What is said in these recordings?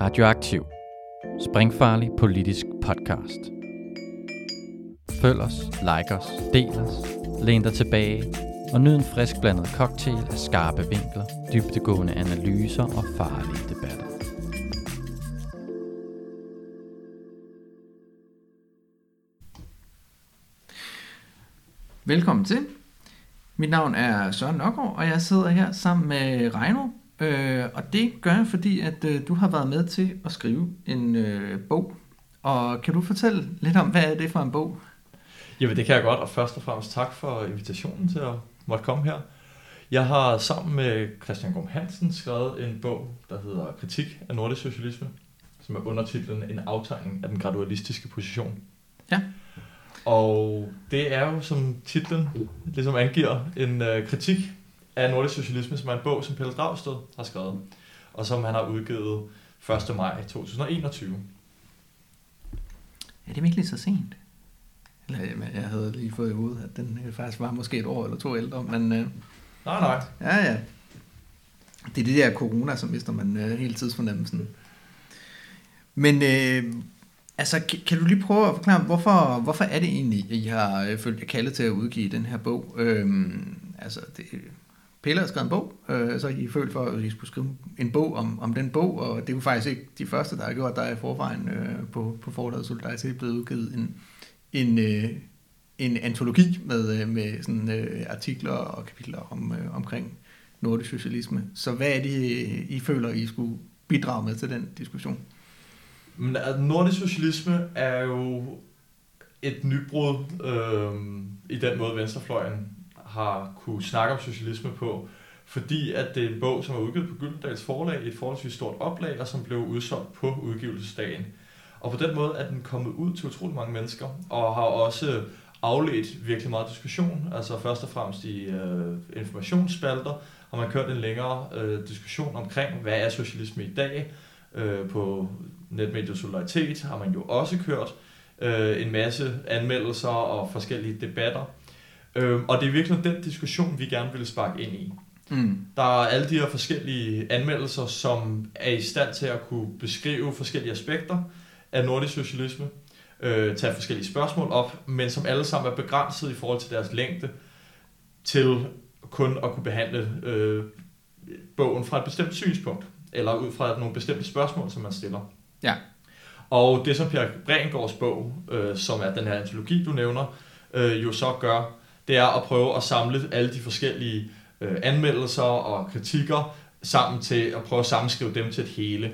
Radioaktiv. Springfarlig politisk podcast. Følg os, like os, del os, læn dig tilbage og nyd en frisk blandet cocktail af skarpe vinkler, dybtegående analyser og farlige debatter. Velkommen til. Mit navn er Søren Nørgaard, og jeg sidder her sammen med Reino. Øh, og det gør jeg, fordi at øh, du har været med til at skrive en øh, bog. Og kan du fortælle lidt om, hvad er det for en bog? Jamen det kan jeg godt, og først og fremmest tak for invitationen til at måtte komme her. Jeg har sammen med Christian Gorm Hansen skrevet en bog, der hedder Kritik af nordisk socialisme, som er undertitlen En aftegning af den gradualistiske position. Ja. Og det er jo, som titlen ligesom angiver, en øh, kritik af nordisk socialisme, som er en bog, som Pelle Dragsted har skrevet, og som han har udgivet 1. maj 2021. Er det virkelig så sent? Eller, jamen, jeg havde lige fået i hovedet, at den øh, faktisk var måske et år eller to ældre, men øh, Nej, nej. ja, ja. Det er det der corona, som mister man øh, hele tidsfornemmelsen. Men øh, altså, kan, kan du lige prøve at forklare, hvorfor, hvorfor er det egentlig, at I har øh, følt jer kaldet til at udgive den her bog? Øhm, altså, det, Pelle har skrevet en bog, øh, så I følt for, at I skulle skrive en bog om, om den bog, og det er jo faktisk ikke de første, der har gjort, der er i forvejen øh, på, på forlaget Solidaritet blevet udgivet en, en, øh, en antologi med, øh, med sådan, øh, artikler og kapitler om, øh, omkring nordisk socialisme. Så hvad er det, I føler, I skulle bidrage med til den diskussion? Men at nordisk socialisme er jo et nybrud øh, i den måde, venstrefløjen har kunne snakke om socialisme på, fordi at det er en bog, som er udgivet på Gyldendals forlag i et forholdsvis stort oplag, og som blev udsolgt på udgivelsesdagen. Og på den måde er den kommet ud til utrolig mange mennesker, og har også afledt virkelig meget diskussion. Altså først og fremmest i øh, informationsspalter har man kørt en længere øh, diskussion omkring, hvad er socialisme i dag. Øh, på netmediet Solidaritet har man jo også kørt øh, en masse anmeldelser og forskellige debatter. Øh, og det er virkelig den diskussion, vi gerne vil sparke ind i. Mm. Der er alle de her forskellige anmeldelser, som er i stand til at kunne beskrive forskellige aspekter af nordisk socialisme, øh, tage forskellige spørgsmål op, men som alle sammen er begrænset i forhold til deres længde til kun at kunne behandle øh, bogen fra et bestemt synspunkt, eller ud fra nogle bestemte spørgsmål, som man stiller. Ja. Og det, som Per Brengårds bog, øh, som er den her antologi, du nævner, øh, jo så gør, det er at prøve at samle alle de forskellige øh, anmeldelser og kritikker sammen til at prøve at sammenskrive dem til et hele.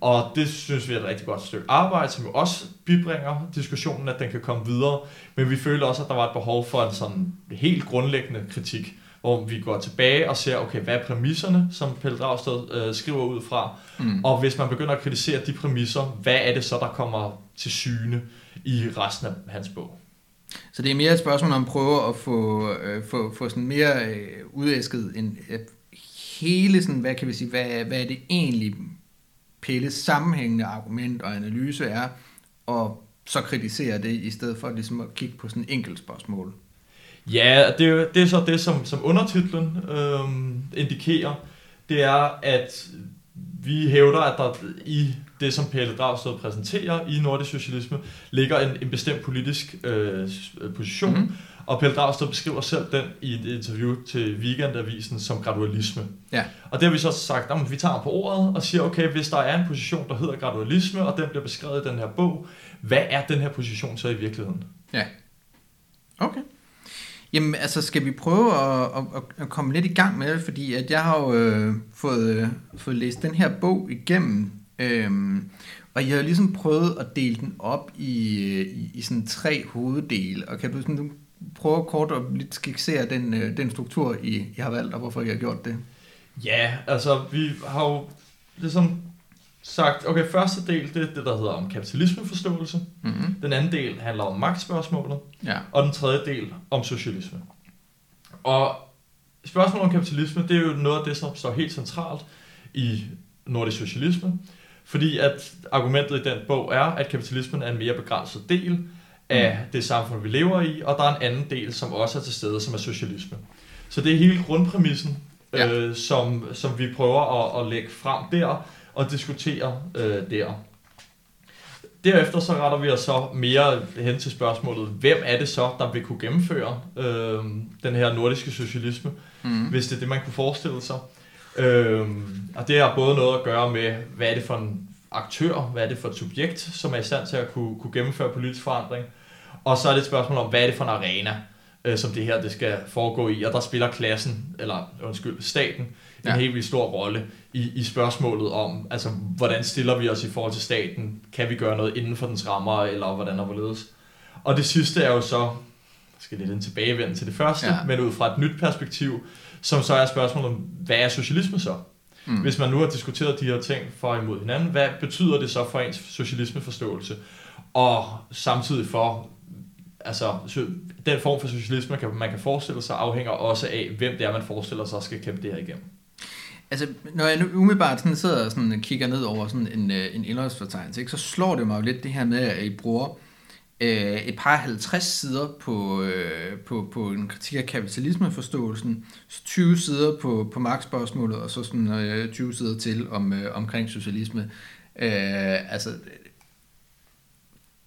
Og det synes vi er et rigtig godt stykke arbejde, som jo også bibringer diskussionen, at den kan komme videre. Men vi føler også, at der var et behov for en sådan helt grundlæggende kritik, hvor vi går tilbage og ser, okay, hvad er præmisserne, som Pelle Dragsted øh, skriver ud fra? Mm. Og hvis man begynder at kritisere de præmisser, hvad er det så, der kommer til syne i resten af hans bog? Så det er mere et spørgsmål om at prøve at få, øh, få, få sådan mere øh, udæsket en, øh, hele sådan, hvad kan vi sige, hvad, hvad er det egentlig Pelles sammenhængende argument og analyse er, og så kritisere det, i stedet for ligesom at kigge på sådan en enkelt spørgsmål. Ja, det er, det er så det, som, som undertitlen øh, indikerer. Det er, at vi hævder, at der i det, som Pelle Dragsted præsenterer i nordisk socialisme, ligger en, en bestemt politisk øh, øh, position. Mhm. Mm-hmm. Og Pelle Dragsted beskriver selv den i et interview til Weekendavisen som gradualisme. Ja. Og det har vi så sagt, at vi tager på ordet og siger, okay, hvis der er en position, der hedder gradualisme, og den bliver beskrevet i den her bog, hvad er den her position så i virkeligheden? Ja. Okay. Jamen, altså, skal vi prøve at, at, at komme lidt i gang med det, fordi at jeg har jo øh, fået, øh, fået læst den her bog igennem, øh, og jeg har ligesom prøvet at dele den op i, i, i sådan tre hoveddele, og kan du sådan prøve kort at lidt skitsere den, øh, den struktur, I, I har valgt, og hvorfor I har gjort det? Ja, altså vi har jo ligesom sagt, okay, første del, det er det, der hedder om kapitalismeforståelse. Mm-hmm. Den anden del handler om magtspørgsmålet. Ja. Og den tredje del om socialisme. Og spørgsmålet om kapitalisme, det er jo noget af det, som står helt centralt i nordisk socialisme. Fordi at argumentet i den bog er, at kapitalismen er en mere begrænset del af det samfund, vi lever i, og der er en anden del, som også er til stede, som er socialisme. Så det er hele grundpræmissen, Ja. øh, som, som vi prøver at, at lægge frem der, og og diskutere øh, der. Derefter så retter vi os så mere hen til spørgsmålet, hvem er det så, der vil kunne gennemføre øh, den her nordiske socialisme, mm. hvis det er det, man kunne forestille sig. Øh, og det har både noget at gøre med, hvad er det for en aktør, hvad er det for et subjekt, som er i stand til at kunne, kunne gennemføre politisk forandring. Og så er det et spørgsmål om, hvad er det for en arena, øh, som det her det skal foregå i. Og der spiller klassen, eller undskyld, staten, en ja. helt vildt stor rolle i, i spørgsmålet om, altså, hvordan stiller vi os i forhold til staten? Kan vi gøre noget inden for dens rammer, eller hvordan og hvorledes? Og det sidste er jo så, jeg skal lidt en tilbagevende til det første, ja. men ud fra et nyt perspektiv, som så er spørgsmålet om, hvad er socialisme så? Mm. Hvis man nu har diskuteret de her ting for og imod hinanden, hvad betyder det så for ens socialismeforståelse? Og samtidig for, altså den form for socialisme, man kan, man kan forestille sig, afhænger også af, hvem det er, man forestiller sig skal kæmpe det her igennem. Altså, når jeg nu umiddelbart sådan sidder og sådan kigger ned over sådan en, øh, en indholdsfortegnelse, ikke, så slår det mig jo lidt det her med, at I bruger øh, et par 50 sider på, øh, på, på en kritik af kapitalismeforståelsen, 20 sider på, på magtspørgsmålet, og så sådan øh, 20 sider til om, øh, omkring socialisme. Øh, altså,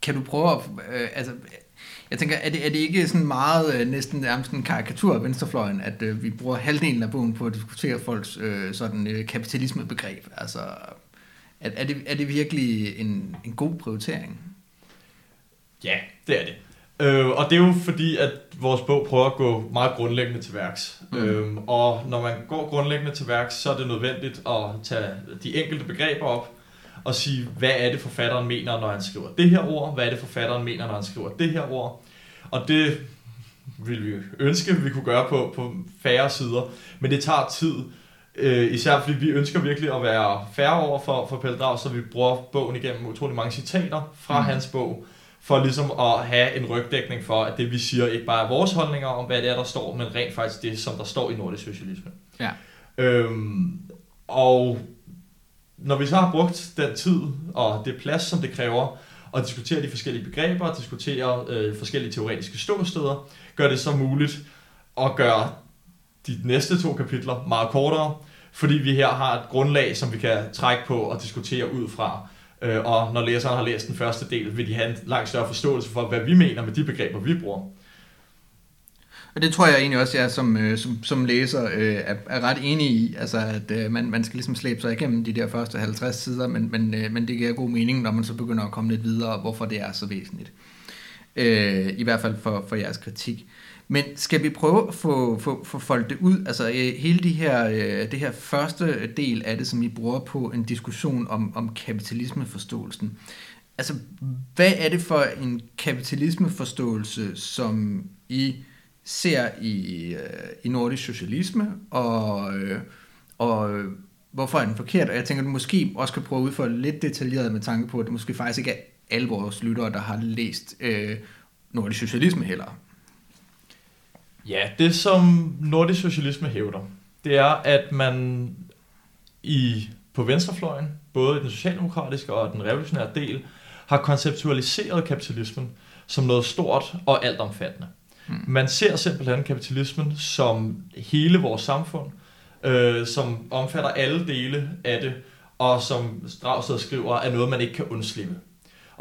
kan du prøve at... Øh, altså, jeg tænker, er det, er det ikke sådan meget øh, næsten nærmest en karikatur af venstrefløjen, at øh, vi bruger halvdelen af bogen på at diskutere folks øh, sådan øh, kapitalismebegreb? Altså, er, er, det, er det virkelig en, en god prioritering? Ja, det er det. Øh, og det er jo fordi, at vores bog prøver at gå meget grundlæggende til værks. Mm. Øh, og når man går grundlæggende til værks, så er det nødvendigt at tage de enkelte begreber op og sige, hvad er det forfatteren mener, når han skriver det her ord? Hvad er det forfatteren mener, når han skriver det her ord? Og det vil vi ønske, vi kunne gøre på, på færre sider. Men det tager tid. Øh, især fordi vi ønsker virkelig at være færre over for, for Pelle Drag, så vi bruger bogen igennem utrolig mange citater fra mm. hans bog for ligesom at have en rygdækning for, at det vi siger ikke bare er vores holdninger om, hvad det er, der står, men rent faktisk det, som der står i nordisk socialisme. Ja. Øhm, og når vi så har brugt den tid og det plads, som det kræver, at diskutere de forskellige begreber, diskutere øh, forskellige teoretiske ståsteder, gør det så muligt at gøre de næste to kapitler meget kortere, fordi vi her har et grundlag, som vi kan trække på og diskutere ud fra. Øh, og når læseren har læst den første del, vil de have en langt større forståelse for, hvad vi mener med de begreber, vi bruger. Og det tror jeg egentlig også, jeg som, øh, som, som læser øh, er, er ret enig i, altså at øh, man, man skal ligesom slæbe sig igennem de der første 50 sider, men, men, øh, men det giver god mening, når man så begynder at komme lidt videre, hvorfor det er så væsentligt. Øh, I hvert fald for, for jeres kritik. Men skal vi prøve at få, få, få foldet det ud? Altså øh, hele de her, øh, det her første del af det, som I bruger på en diskussion om, om kapitalismeforståelsen. Altså, hvad er det for en kapitalismeforståelse, som I ser i, øh, i nordisk socialisme, og, og hvorfor er den forkert? Og jeg tænker, at du måske også kan prøve at udfolde lidt detaljeret med tanke på, at det måske faktisk ikke er alle vores lyttere, der har læst øh, nordisk socialisme heller. Ja, det som nordisk socialisme hævder, det er, at man i, på venstrefløjen, både i den socialdemokratiske og den revolutionære del, har konceptualiseret kapitalismen som noget stort og altomfattende. Mm. Man ser simpelthen kapitalismen som hele vores samfund, øh, som omfatter alle dele af det, og som Dragsted skriver, er noget, man ikke kan undslippe.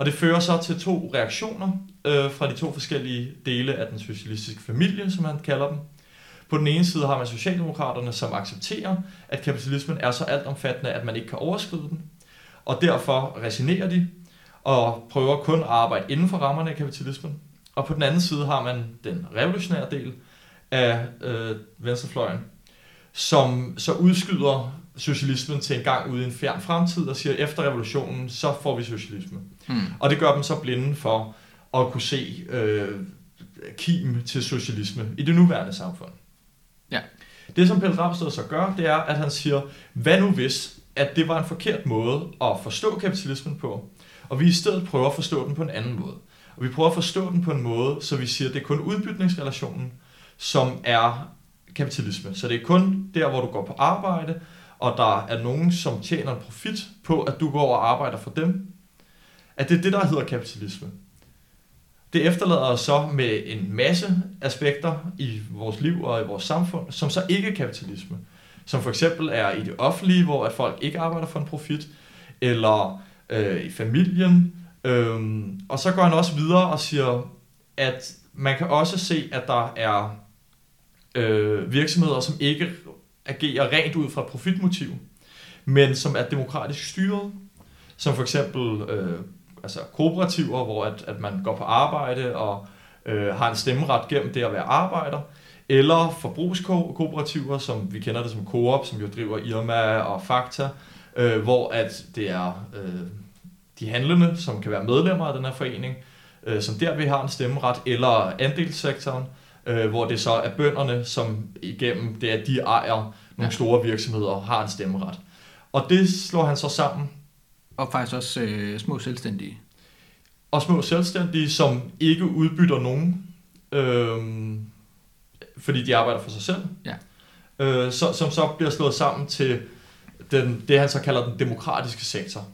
Og det fører så til to reaktioner øh, fra de to forskellige dele af den socialistiske familie, som man kalder dem. På den ene side har man Socialdemokraterne, som accepterer, at kapitalismen er så altomfattende, at man ikke kan overskride den. Og derfor resignerer de og prøver kun at arbejde inden for rammerne af kapitalismen. Og på den anden side har man den revolutionære del af øh, venstrefløjen, som så udskyder socialismen til en gang ude i en fjern fremtid og siger, efter revolutionen, så får vi socialisme. Mm. Og det gør dem så blinde for at kunne se øh, kim til socialisme i det nuværende samfund. Ja. Det, som Pelle Rapsted så gør, det er, at han siger, hvad nu hvis, at det var en forkert måde at forstå kapitalismen på, og vi i stedet prøver at forstå den på en anden måde. Og vi prøver at forstå den på en måde, så vi siger, at det er kun udbytningsrelationen, som er kapitalisme. Så det er kun der, hvor du går på arbejde, og der er nogen, som tjener en profit på, at du går og arbejder for dem. At det er det, der hedder kapitalisme. Det efterlader os så med en masse aspekter i vores liv og i vores samfund, som så ikke er kapitalisme. Som for eksempel er i det offentlige, hvor at folk ikke arbejder for en profit, eller øh, i familien. Øhm, og så går han også videre og siger, at man kan også se, at der er øh, virksomheder, som ikke agerer rent ud fra profitmotiv, men som er demokratisk styret, som for eksempel øh, altså kooperativer, hvor at, at man går på arbejde og øh, har en stemmeret gennem det at være arbejder, eller forbrugskooperativer, som vi kender det som Coop, som jo driver Irma og Fakta, øh, hvor at det er øh, de handlende, som kan være medlemmer af den her forening, øh, som derved har en stemmeret, eller andelssektoren, øh, hvor det så er bønderne, som igennem det, at de ejer nogle ja. store virksomheder, har en stemmeret. Og det slår han så sammen. Og faktisk også øh, små selvstændige. Og små selvstændige, som ikke udbytter nogen, øh, fordi de arbejder for sig selv. Ja. Øh, så, som så bliver slået sammen til den, det, han så kalder den demokratiske sektor.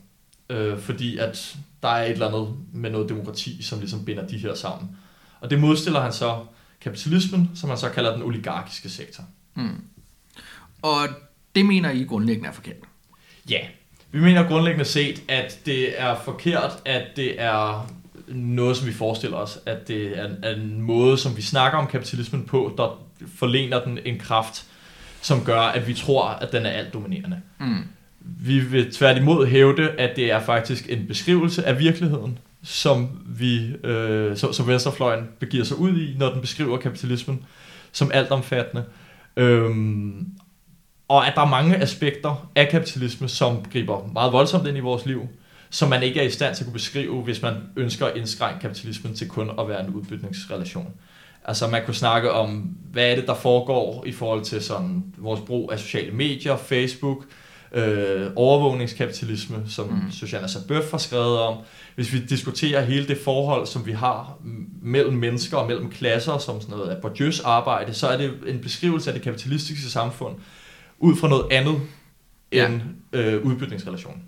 Øh, fordi at der er et eller andet med noget demokrati, som ligesom binder de her sammen. Og det modstiller han så kapitalismen, som han så kalder den oligarkiske sektor. Mm. Og det mener I grundlæggende er forkert? Ja, vi mener grundlæggende set, at det er forkert, at det er noget, som vi forestiller os, at det er en måde, som vi snakker om kapitalismen på, der forlener den en kraft, som gør, at vi tror, at den er alt dominerende. Mm. Vi vil tværtimod hævde, at det er faktisk en beskrivelse af virkeligheden, som vi, øh, som, som venstrefløjen begiver sig ud i, når den beskriver kapitalismen som altomfattende. Øhm, og at der er mange aspekter af kapitalisme, som griber meget voldsomt ind i vores liv, som man ikke er i stand til at kunne beskrive, hvis man ønsker at indskrænke kapitalismen til kun at være en udbytningsrelation. Altså man kunne snakke om, hvad er det, der foregår i forhold til sådan vores brug af sociale medier, Facebook, øh, overvågningskapitalisme, som mm. Susanna Sabøf har skrevet om. Hvis vi diskuterer hele det forhold, som vi har mellem mennesker og mellem klasser, som sådan noget af Bourdieu's arbejde, så er det en beskrivelse af det kapitalistiske samfund ud fra noget andet ja. end øh, udbytningsrelationen.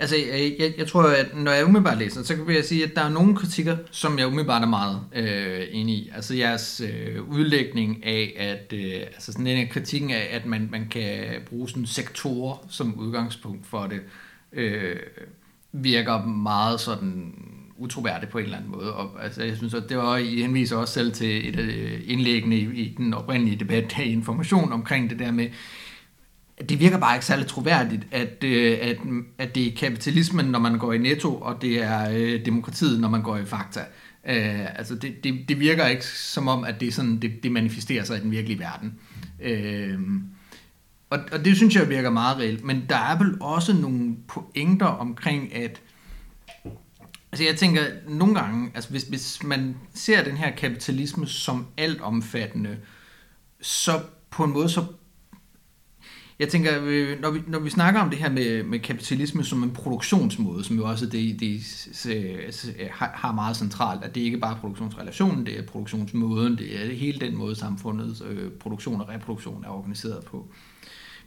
Altså, jeg, jeg, jeg tror, at når jeg umiddelbart læser, så kan jeg sige, at der er nogle kritikker, som jeg umiddelbart er meget øh, enig i. Altså jeres øh, udlægning af, at øh, altså sådan en af kritikken af, at man, man kan bruge sådan sektorer som udgangspunkt for det, øh, virker meget sådan utroværdigt på en eller anden måde. Og, altså, jeg synes, at det var, I henviser også selv til et øh, indlæggende i, i den oprindelige debat af information omkring det der med, det virker bare ikke særlig troværdigt, at, øh, at, at det er kapitalismen, når man går i netto, og det er øh, demokratiet, når man går i fakta. Øh, altså det, det, det virker ikke som om, at det, er sådan, det, det manifesterer sig i den virkelige verden. Øh, og, og det synes jeg virker meget reelt. Men der er vel også nogle pointer omkring, at Altså jeg tænker, nogle gange, altså hvis, hvis man ser den her kapitalisme som altomfattende, så på en måde, så jeg tænker, øh, når vi, når vi snakker om det her med, med kapitalisme som en produktionsmåde, som jo også det, det, øh, altså, øh, det har meget centralt, at det ikke bare er produktionsrelationen, det er produktionsmåden, det er hele den måde samfundets øh, produktion og reproduktion er organiseret på.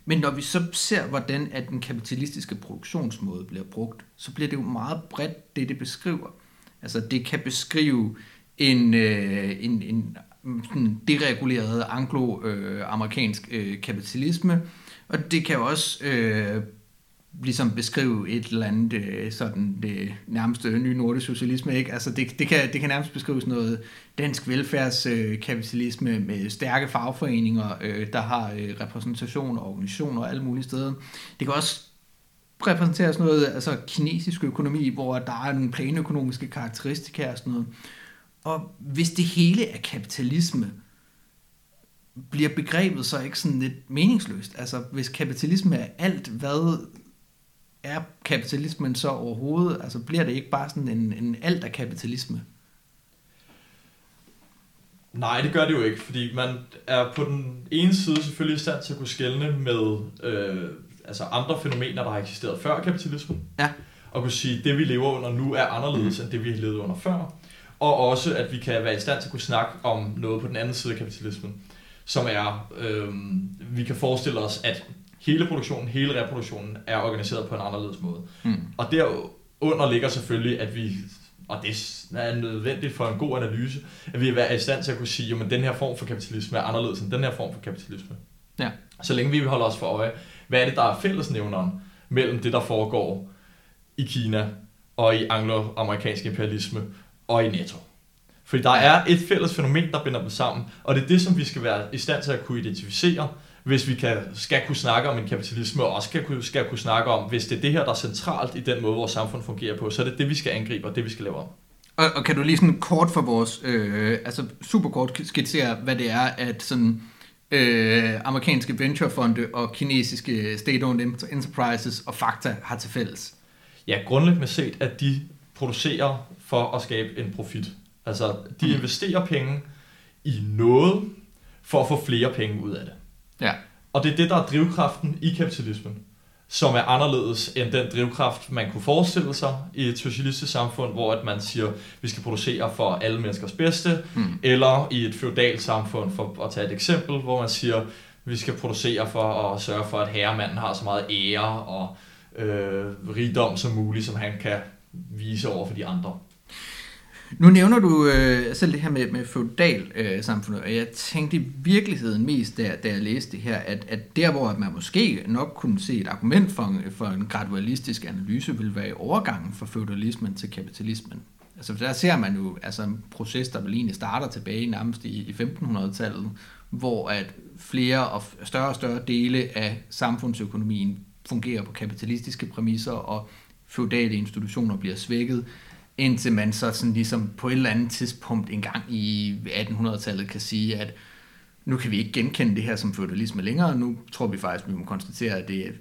Men når vi så ser, hvordan at den kapitalistiske produktionsmåde bliver brugt, så bliver det jo meget bredt, det det beskriver. Altså det kan beskrive en, øh, en, en, en dereguleret anglo-amerikansk øh, kapitalisme, og det kan jo også øh, ligesom beskrive et eller andet øh, sådan det nærmeste nye nordisk socialisme, ikke? Altså det, det, kan, det kan nærmest beskrives noget dansk velfærdskapitalisme øh, med stærke fagforeninger, øh, der har øh, repræsentation og organisationer alle mulige steder. Det kan også repræsenteres noget altså kinesisk økonomi, hvor der er nogle planøkonomiske karakteristika og sådan noget. Og hvis det hele er kapitalisme, bliver begrebet så ikke sådan lidt meningsløst? Altså, hvis kapitalisme er alt, hvad er kapitalismen så overhovedet? Altså, bliver det ikke bare sådan en, en alt af kapitalisme? Nej, det gør det jo ikke, fordi man er på den ene side selvfølgelig i stand til at kunne skelne med øh, altså andre fænomener, der har eksisteret før kapitalismen. Ja. Og kunne sige, at det vi lever under nu er anderledes mm. end det vi har levet under før. Og også, at vi kan være i stand til at kunne snakke om noget på den anden side af kapitalismen som er, øh, vi kan forestille os, at hele produktionen, hele reproduktionen er organiseret på en anderledes måde. Mm. Og derunder ligger selvfølgelig, at vi, og det er nødvendigt for en god analyse, at vi er i stand til at kunne sige, at den her form for kapitalisme er anderledes end den her form for kapitalisme. Ja. Så længe vi holder os for øje, hvad er det, der er fællesnævneren mellem det, der foregår i Kina, og i anglo-amerikansk imperialisme, og i NATO. Fordi der er et fælles fænomen, der binder dem sammen, og det er det, som vi skal være i stand til at kunne identificere, hvis vi kan, skal kunne snakke om en kapitalisme, og også skal kunne, skal kunne snakke om, hvis det er det her, der er centralt i den måde, vores samfund fungerer på, så er det det, vi skal angribe, og det, vi skal lave om. Og, og kan du lige sådan kort for vores, øh, altså super kort skitsere, hvad det er, at sådan øh, amerikanske venturefonde og kinesiske state-owned enterprises og Fakta har til fælles? Ja, grundlæggende set, at de producerer for at skabe en profit. Altså, de mm. investerer penge i noget for at få flere penge ud af det. Ja. Og det er det, der er drivkraften i kapitalismen, som er anderledes end den drivkraft, man kunne forestille sig i et socialistisk samfund, hvor at man siger, vi skal producere for alle menneskers bedste, mm. eller i et feudalt samfund, for at tage et eksempel, hvor man siger, vi skal producere for at sørge for, at herremanden har så meget ære og øh, rigdom som muligt, som han kan vise over for de andre. Nu nævner du øh, selv det her med, med feudal øh, samfundet, og jeg tænkte i virkeligheden mest, da, da jeg læste det her, at, at der hvor man måske nok kunne se et argument for, for en gradualistisk analyse, vil være i overgangen fra feudalismen til kapitalismen. Altså der ser man jo altså, en proces, der vel egentlig starter tilbage nærmest i, i 1500-tallet, hvor at flere og større og større dele af samfundsøkonomien fungerer på kapitalistiske præmisser, og feudale institutioner bliver svækket indtil man så sådan ligesom på et eller andet tidspunkt engang i 1800-tallet kan sige, at nu kan vi ikke genkende det her som feudalisme længere, nu tror vi faktisk, at vi må konstatere, at det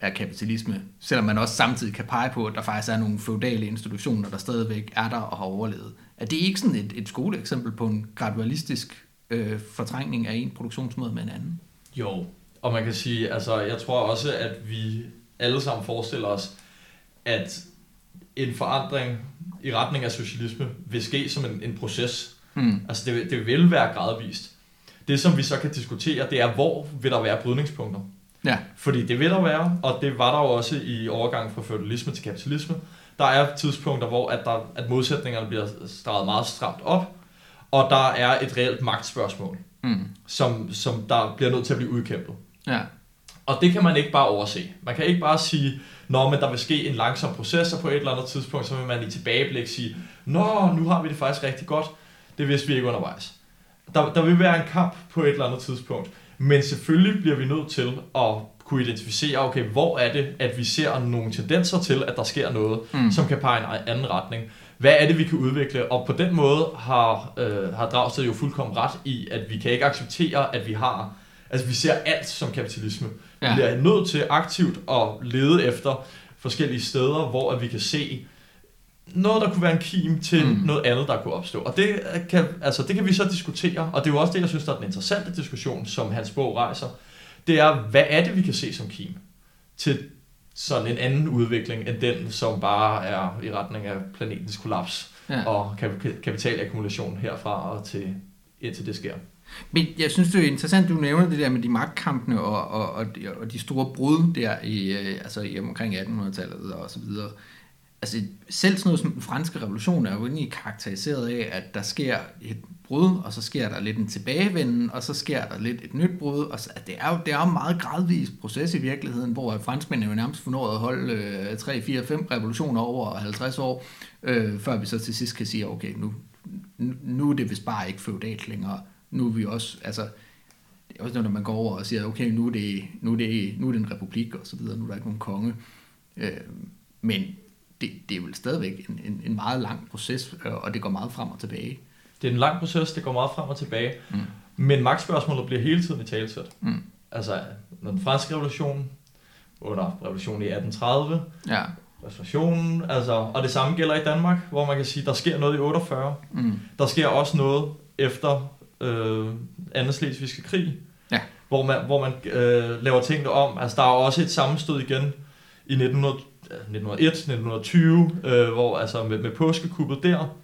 er kapitalisme, selvom man også samtidig kan pege på, at der faktisk er nogle feudale institutioner, der stadigvæk er der og har overlevet. Er det ikke sådan et, et skoleeksempel på en gradualistisk øh, fortrængning af en produktionsmåde med en anden? Jo, og man kan sige, altså jeg tror også, at vi alle sammen forestiller os, at en forandring i retning af socialisme vil ske som en, en proces. Mm. Altså det, det vil være gradvist. Det som vi så kan diskutere, det er, hvor vil der være brydningspunkter. Ja. Fordi det vil der være, og det var der jo også i overgangen fra feudalisme til kapitalisme. Der er tidspunkter, hvor at, der, at modsætningerne bliver streget meget stramt op, og der er et reelt magtspørgsmål, mm. som, som der bliver nødt til at blive udkæmpet. Ja. Og det kan man ikke bare overse. Man kan ikke bare sige, Nå, men der vil ske en langsom proces, og på et eller andet tidspunkt, så vil man i tilbageblik sige, Nå, nu har vi det faktisk rigtig godt. Det vidste vi ikke undervejs. Der, der vil være en kamp på et eller andet tidspunkt. Men selvfølgelig bliver vi nødt til at kunne identificere, okay, hvor er det, at vi ser nogle tendenser til, at der sker noget, mm. som kan pege en anden retning. Hvad er det, vi kan udvikle? Og på den måde har, øh, har Dragsted jo fuldkommen ret i, at vi kan ikke acceptere, at vi har, altså vi ser alt som kapitalisme. Ja. Vi er nødt til aktivt at lede efter forskellige steder, hvor at vi kan se noget, der kunne være en kim til mm. noget andet, der kunne opstå. Og det kan, altså, det kan vi så diskutere, og det er jo også det, jeg synes, der er den interessante diskussion, som hans bog rejser. Det er, hvad er det, vi kan se som kim til sådan en anden udvikling, end den, som bare er i retning af planetens kollaps ja. og kapitalakkumulation herfra og til, indtil det sker. Men jeg synes, det er interessant, du nævner det der med de magtkampene og, og, og, de, og de store brud der i, øh, altså i omkring 1800-tallet og så videre. Altså selv sådan noget som den franske revolution er jo egentlig karakteriseret af, at der sker et brud, og så sker der lidt en tilbagevenden, og så sker der lidt et nyt brud. Og så, det, er jo, det er jo en meget gradvis proces i virkeligheden, hvor franskmændene jo nærmest formået at holde øh, 3, 4, 5 revolutioner over 50 år, øh, før vi så til sidst kan sige, okay, nu, nu er det vist bare ikke feudalt længere nu er vi også, altså, det er også noget, når man går over og siger, okay, nu er det, nu er det, nu er det en republik og så videre, nu er der ikke nogen konge. Øh, men det, det er vel stadigvæk en, en, en meget lang proces, øh, og det går meget frem og tilbage. Det er en lang proces, det går meget frem og tilbage. Mm. Men magtspørgsmålet bliver hele tiden i talesæt. Mm. Altså, når den franske revolution, under revolutionen i 1830, ja. restaurationen, altså, og det samme gælder i Danmark, hvor man kan sige, der sker noget i 48. Mm. Der sker også noget efter øh, anden slesvigske krig, ja. hvor man, hvor man øh, laver tingene om. Altså, der er også et sammenstød igen i 1900, 1901, 1920, øh, hvor altså med, med påskekuppet der.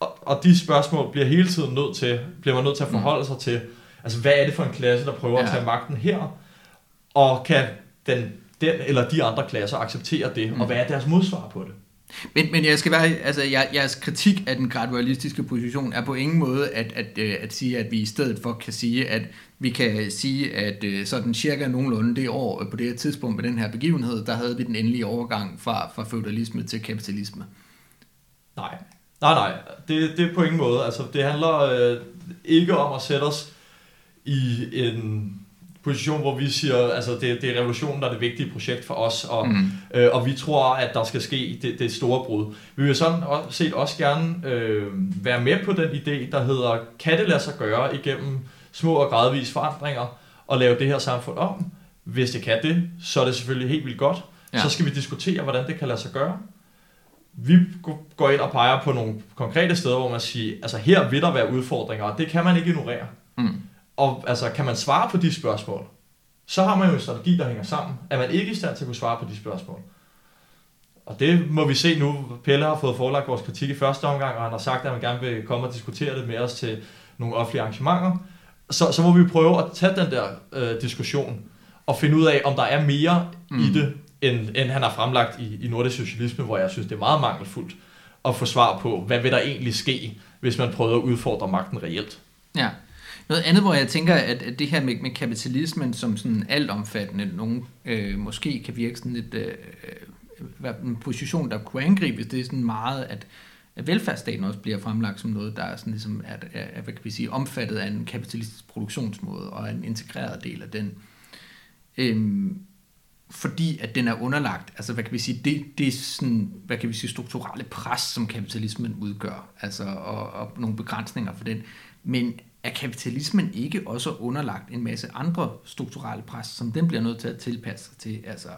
Og, og de spørgsmål bliver hele tiden nødt til, bliver man nødt til at forholde sig til. Altså, hvad er det for en klasse, der prøver ja. at tage magten her? Og kan den, den eller de andre klasser acceptere det? Mm. Og hvad er deres modsvar på det? Men, men jeg skal være, altså jeg, jeres kritik af den gradualistiske position er på ingen måde at, at, øh, at sige, at vi i stedet for kan sige, at vi kan sige, at øh, sådan cirka nogenlunde det år øh, på det her tidspunkt med den her begivenhed, der havde vi den endelige overgang fra, fra feudalisme til kapitalisme. Nej, nej, nej. Det, det er på ingen måde. Altså, det handler øh, ikke om at sætte os i en position, hvor vi siger, altså det, det er revolutionen, der er det vigtige projekt for os, og, mm. øh, og vi tror, at der skal ske det, det store brud. Vi vil sådan også, set også gerne øh, være med på den idé, der hedder, kan det lade sig gøre igennem små og gradvise forandringer, og lave det her samfund om? Hvis det kan det, så er det selvfølgelig helt vildt godt. Ja. Så skal vi diskutere, hvordan det kan lade sig gøre. Vi går ind og peger på nogle konkrete steder, hvor man siger, altså her vil der være udfordringer, og det kan man ikke ignorere. Mm. Og altså, kan man svare på de spørgsmål, så har man jo en strategi, der hænger sammen. Er man ikke i stand til at kunne svare på de spørgsmål? Og det må vi se nu. Pelle har fået forelagt vores kritik i første omgang, og han har sagt, at han gerne vil komme og diskutere det med os til nogle offentlige arrangementer. Så, så må vi prøve at tage den der øh, diskussion og finde ud af, om der er mere mm. i det, end, end han har fremlagt i, i nordisk socialisme, hvor jeg synes, det er meget mangelfuldt at få svar på, hvad vil der egentlig ske, hvis man prøver at udfordre magten reelt. Ja, noget andet, hvor jeg tænker, at, at det her med, med kapitalismen som sådan altomfattende, nogen øh, måske kan virke sådan lidt, øh, øh en position, der kunne angribes, det er sådan meget, at, at velfærdsstaten også bliver fremlagt som noget, der er, sådan ligesom er, er, er hvad kan vi sige, omfattet af en kapitalistisk produktionsmåde, og en integreret del af den. Øhm, fordi at den er underlagt, altså hvad kan vi sige, det, det er sådan, hvad kan vi sige, strukturelle pres, som kapitalismen udgør, altså og, og nogle begrænsninger for den. Men er kapitalismen ikke også underlagt en masse andre strukturelle pres, som den bliver nødt til at tilpasse sig til, altså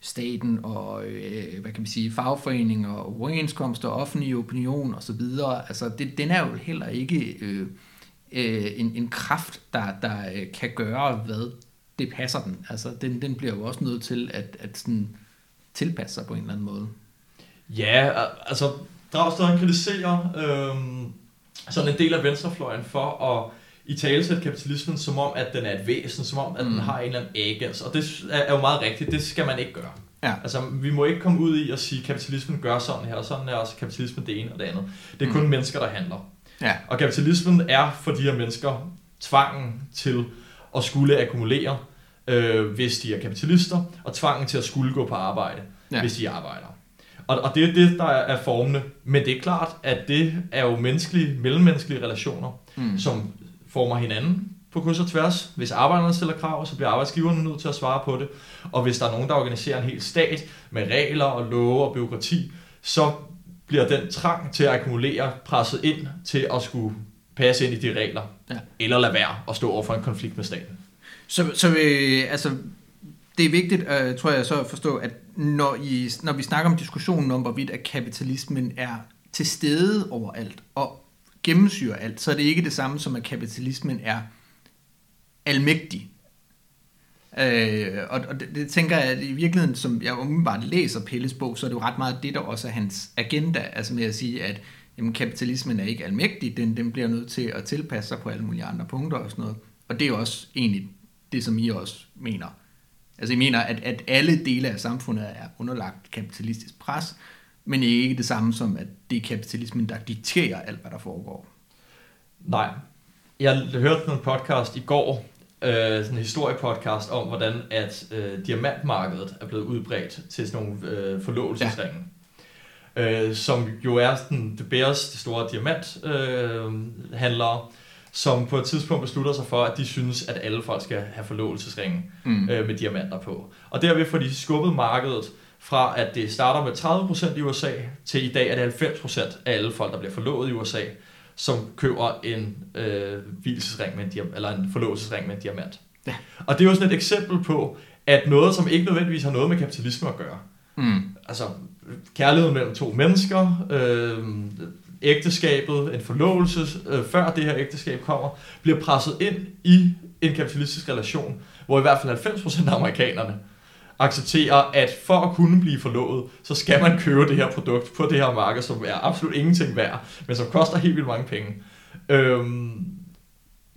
staten og, øh, hvad kan man sige, fagforeninger og overenskomster, offentlig opinion osv. Altså, det, den er jo heller ikke øh, øh, en, en kraft, der, der øh, kan gøre, hvad det passer den. Altså, den, den bliver jo også nødt til at, at sådan tilpasse sig på en eller anden måde. Ja, altså, Dragstad kritiserer øh, sådan en del af venstrefløjen for at i talesæt kapitalismen som om, at den er et væsen, som om, at mm. den har en eller anden agens. Og det er jo meget rigtigt, det skal man ikke gøre. Ja. Altså, vi må ikke komme ud i at sige, at kapitalismen gør sådan her, og sådan er også kapitalismen det ene og det andet. Det er kun mm. mennesker, der handler. Ja. Og kapitalismen er for de her mennesker tvangen til at skulle akkumulere, øh, hvis de er kapitalister, og tvangen til at skulle gå på arbejde, ja. hvis de arbejder. Og, og det er det, der er formende. Men det er klart, at det er jo menneskelige, mellemmenneskelige relationer, mm. som former hinanden på kryds og tværs. Hvis arbejderne stiller krav, så bliver arbejdsgiverne nødt til at svare på det. Og hvis der er nogen, der organiserer en hel stat med regler og love og byråkrati, så bliver den trang til at akkumulere presset ind til at skulle passe ind i de regler. Ja. Eller lade være at stå over for en konflikt med staten. Så, så øh, altså, det er vigtigt, øh, tror jeg så at forstå, at når, I, når vi snakker om diskussionen om, hvorvidt at kapitalismen er til stede overalt og gennemsyrer alt, så er det ikke det samme som, at kapitalismen er almægtig. Øh, og, og det, det tænker jeg, at i virkeligheden, som jeg umiddelbart læser Pelles bog, så er det jo ret meget det, der også er hans agenda, altså med at sige, at jamen, kapitalismen er ikke almægtig, den, den bliver nødt til at tilpasse sig på alle mulige andre punkter og sådan noget. Og det er også egentlig det, som I også mener. Altså jeg mener, at, at alle dele af samfundet er underlagt kapitalistisk pres, men ikke det samme som, at det er kapitalismen, der dikterer alt, hvad der foregår. Nej. Jeg hørte en podcast i går, øh, sådan en historiepodcast om, hvordan at øh, diamantmarkedet er blevet udbredt til sådan nogle øh, forlovelsesringe. Ja. Øh, som jo er sådan, det bæreste store diamanthandlere, øh, som på et tidspunkt beslutter sig for, at de synes, at alle folk skal have forlovelsesringe mm. øh, med diamanter på. Og derved får de skubbet markedet fra, at det starter med 30% i USA, til i dag er det 90% af alle folk, der bliver forlovet i USA, som køber en øh, hvilesesring med en diamant, eller en forlovelsesring med en diamant. Ja. Og det er jo sådan et eksempel på, at noget, som ikke nødvendigvis har noget med kapitalisme at gøre, mm. altså kærlighed mellem to mennesker, øh, ægteskabet, en forlovelse, øh, før det her ægteskab kommer, bliver presset ind i en kapitalistisk relation, hvor i hvert fald 90% af amerikanerne accepterer, at for at kunne blive forlovet, så skal man købe det her produkt på det her marked, som er absolut ingenting værd, men som koster helt vildt mange penge. Øhm,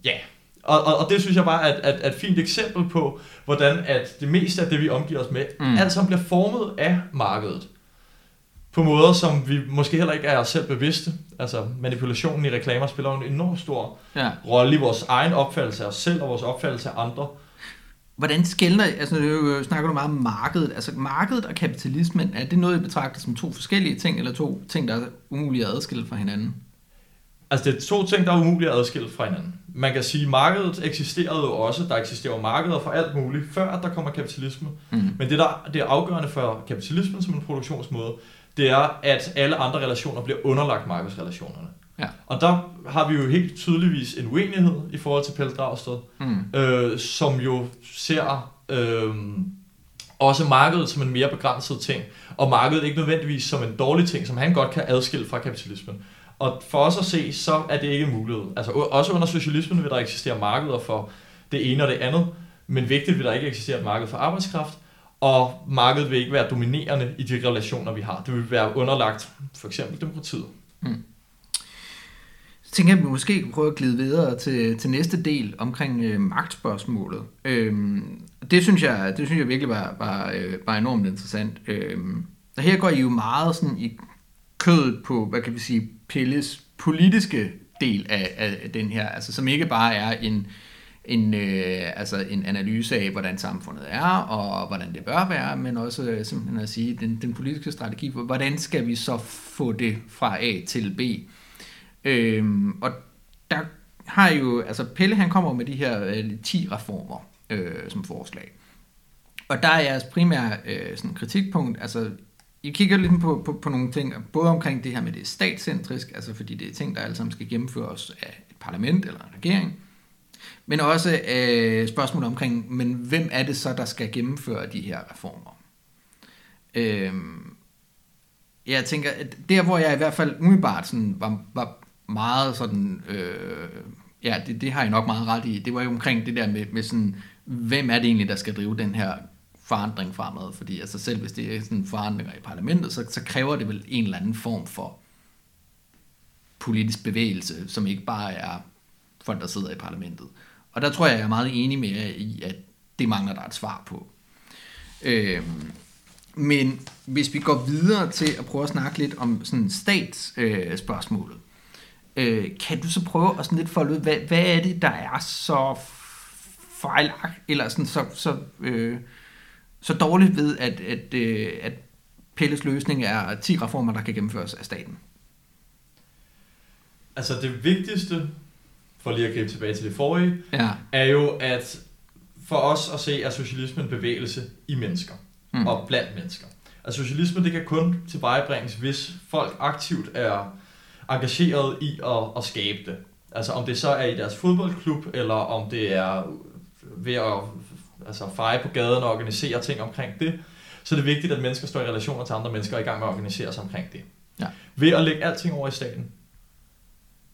ja, og, og, og det synes jeg bare er et, et, et fint eksempel på, hvordan at det meste af det, vi omgiver os med, mm. alt sammen bliver formet af markedet på måder, som vi måske heller ikke er os selv bevidste. Altså manipulationen i reklamer spiller en enormt stor Ja. rolle i vores egen opfattelse af os selv og vores opfattelse af andre. Hvordan skældner, altså nu snakker du meget om markedet, altså markedet og kapitalismen, er det noget, I betragter som to forskellige ting, eller to ting, der er umulige at adskille fra hinanden? Altså det er to ting, der er umulige at adskille fra hinanden. Man kan sige, at markedet eksisterede jo også. Der eksisterer markeder for alt muligt, før at der kommer kapitalisme. Mm. Men det, der det er afgørende for kapitalismen som en produktionsmåde, det er, at alle andre relationer bliver underlagt markedsrelationerne. Ja. Og der har vi jo helt tydeligvis en uenighed i forhold til Pelle Dragsted, Mm. øh, som jo ser øh, også markedet som en mere begrænset ting, og markedet ikke nødvendigvis som en dårlig ting, som han godt kan adskille fra kapitalismen. Og for os at se, så er det ikke muligt. Altså også under socialismen vil der eksistere markeder for det ene og det andet, men vigtigt vil der ikke eksistere et marked for arbejdskraft, og markedet vil ikke være dominerende i de relationer, vi har. Det vil være underlagt for eksempel demokratiet. Hmm. Så tænker jeg, at vi måske kan prøve at glide videre til, til næste del omkring øh, magtspørgsmålet. Øhm, det, synes jeg, det synes jeg virkelig var, var, øh, var enormt interessant. Øhm, og her går I jo meget sådan i kødet på, hvad kan vi sige, Pilles politiske del af, af den her, altså som ikke bare er en, en, øh, altså en analyse af, hvordan samfundet er, og hvordan det bør være, men også øh, simpelthen at sige, den, den politiske strategi, hvordan skal vi så få det fra A til B? Øhm, og der har jo, altså Pelle han kommer med de her øh, 10 reformer øh, som forslag. Og der er jeres primære øh, sådan kritikpunkt, altså I kigger lidt på, på, på nogle ting, både omkring det her med det statscentrisk, altså fordi det er ting, der alle sammen skal gennemføres af et parlament eller en regering, men også øh, spørgsmål omkring, men hvem er det så, der skal gennemføre de her reformer? Øh, jeg tænker, at der hvor jeg i hvert fald umiddelbart sådan var, var meget sådan, øh, ja, det, det har jeg nok meget ret i, det var jo omkring det der med, med sådan, hvem er det egentlig, der skal drive den her forandring fremad, fordi altså selv hvis det er sådan forandringer i parlamentet, så, så kræver det vel en eller anden form for politisk bevægelse, som ikke bare er folk, der sidder i parlamentet. Og der tror jeg, jeg er meget enig med jer i, at det mangler der et svar på. Øhm, men hvis vi går videre til at prøve at snakke lidt om sådan statsspørgsmålet, øh, spørgsmålet, øh, kan du så prøve at sådan lidt folde ud, hvad, hvad er det, der er så fejlagt, eller sådan så, så, øh, så dårligt ved, at, at, øh, at Pelles løsning er 10 reformer, der kan gennemføres af staten? Altså det vigtigste, for lige at gribe tilbage til det forrige, Ja. er jo, at for os at se, er socialismen en bevægelse i mennesker Mm. og blandt mennesker. Altså socialismen, det kan kun tilvejebringes, hvis folk aktivt er engageret i at, at skabe det. Altså om det så er i deres fodboldklub, eller om det er ved at altså, feje på gaden og organisere ting omkring det, så er det vigtigt, at mennesker står i relationer til andre mennesker og er i gang med at organisere sig omkring det. Ja. Ved at lægge alting over i staten,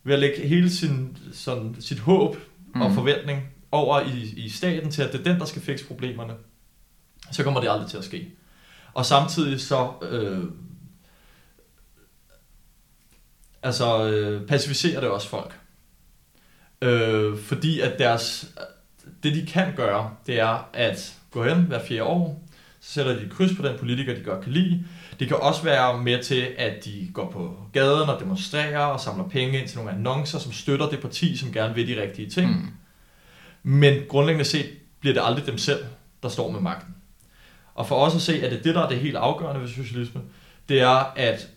ved at lægge hele sin, sådan, sit håb mm. og forventning over i, i staten til, at det er den, der skal fikse problemerne, så kommer det aldrig til at ske. Og samtidig så øh, altså, øh, pacificerer det også folk. Øh, fordi at deres, det de kan gøre, det er at gå hen hver fjerde år, så sætter de et kryds på den politiker, de godt kan lide. Det kan også være med til, at de går på gaden og demonstrerer og samler penge ind til nogle annoncer, som støtter det parti, som gerne vil de rigtige ting. Mm. Men grundlæggende set bliver det aldrig dem selv, der står med magten. Og for os at se, at det er det, der er det helt afgørende ved socialisme, det er, at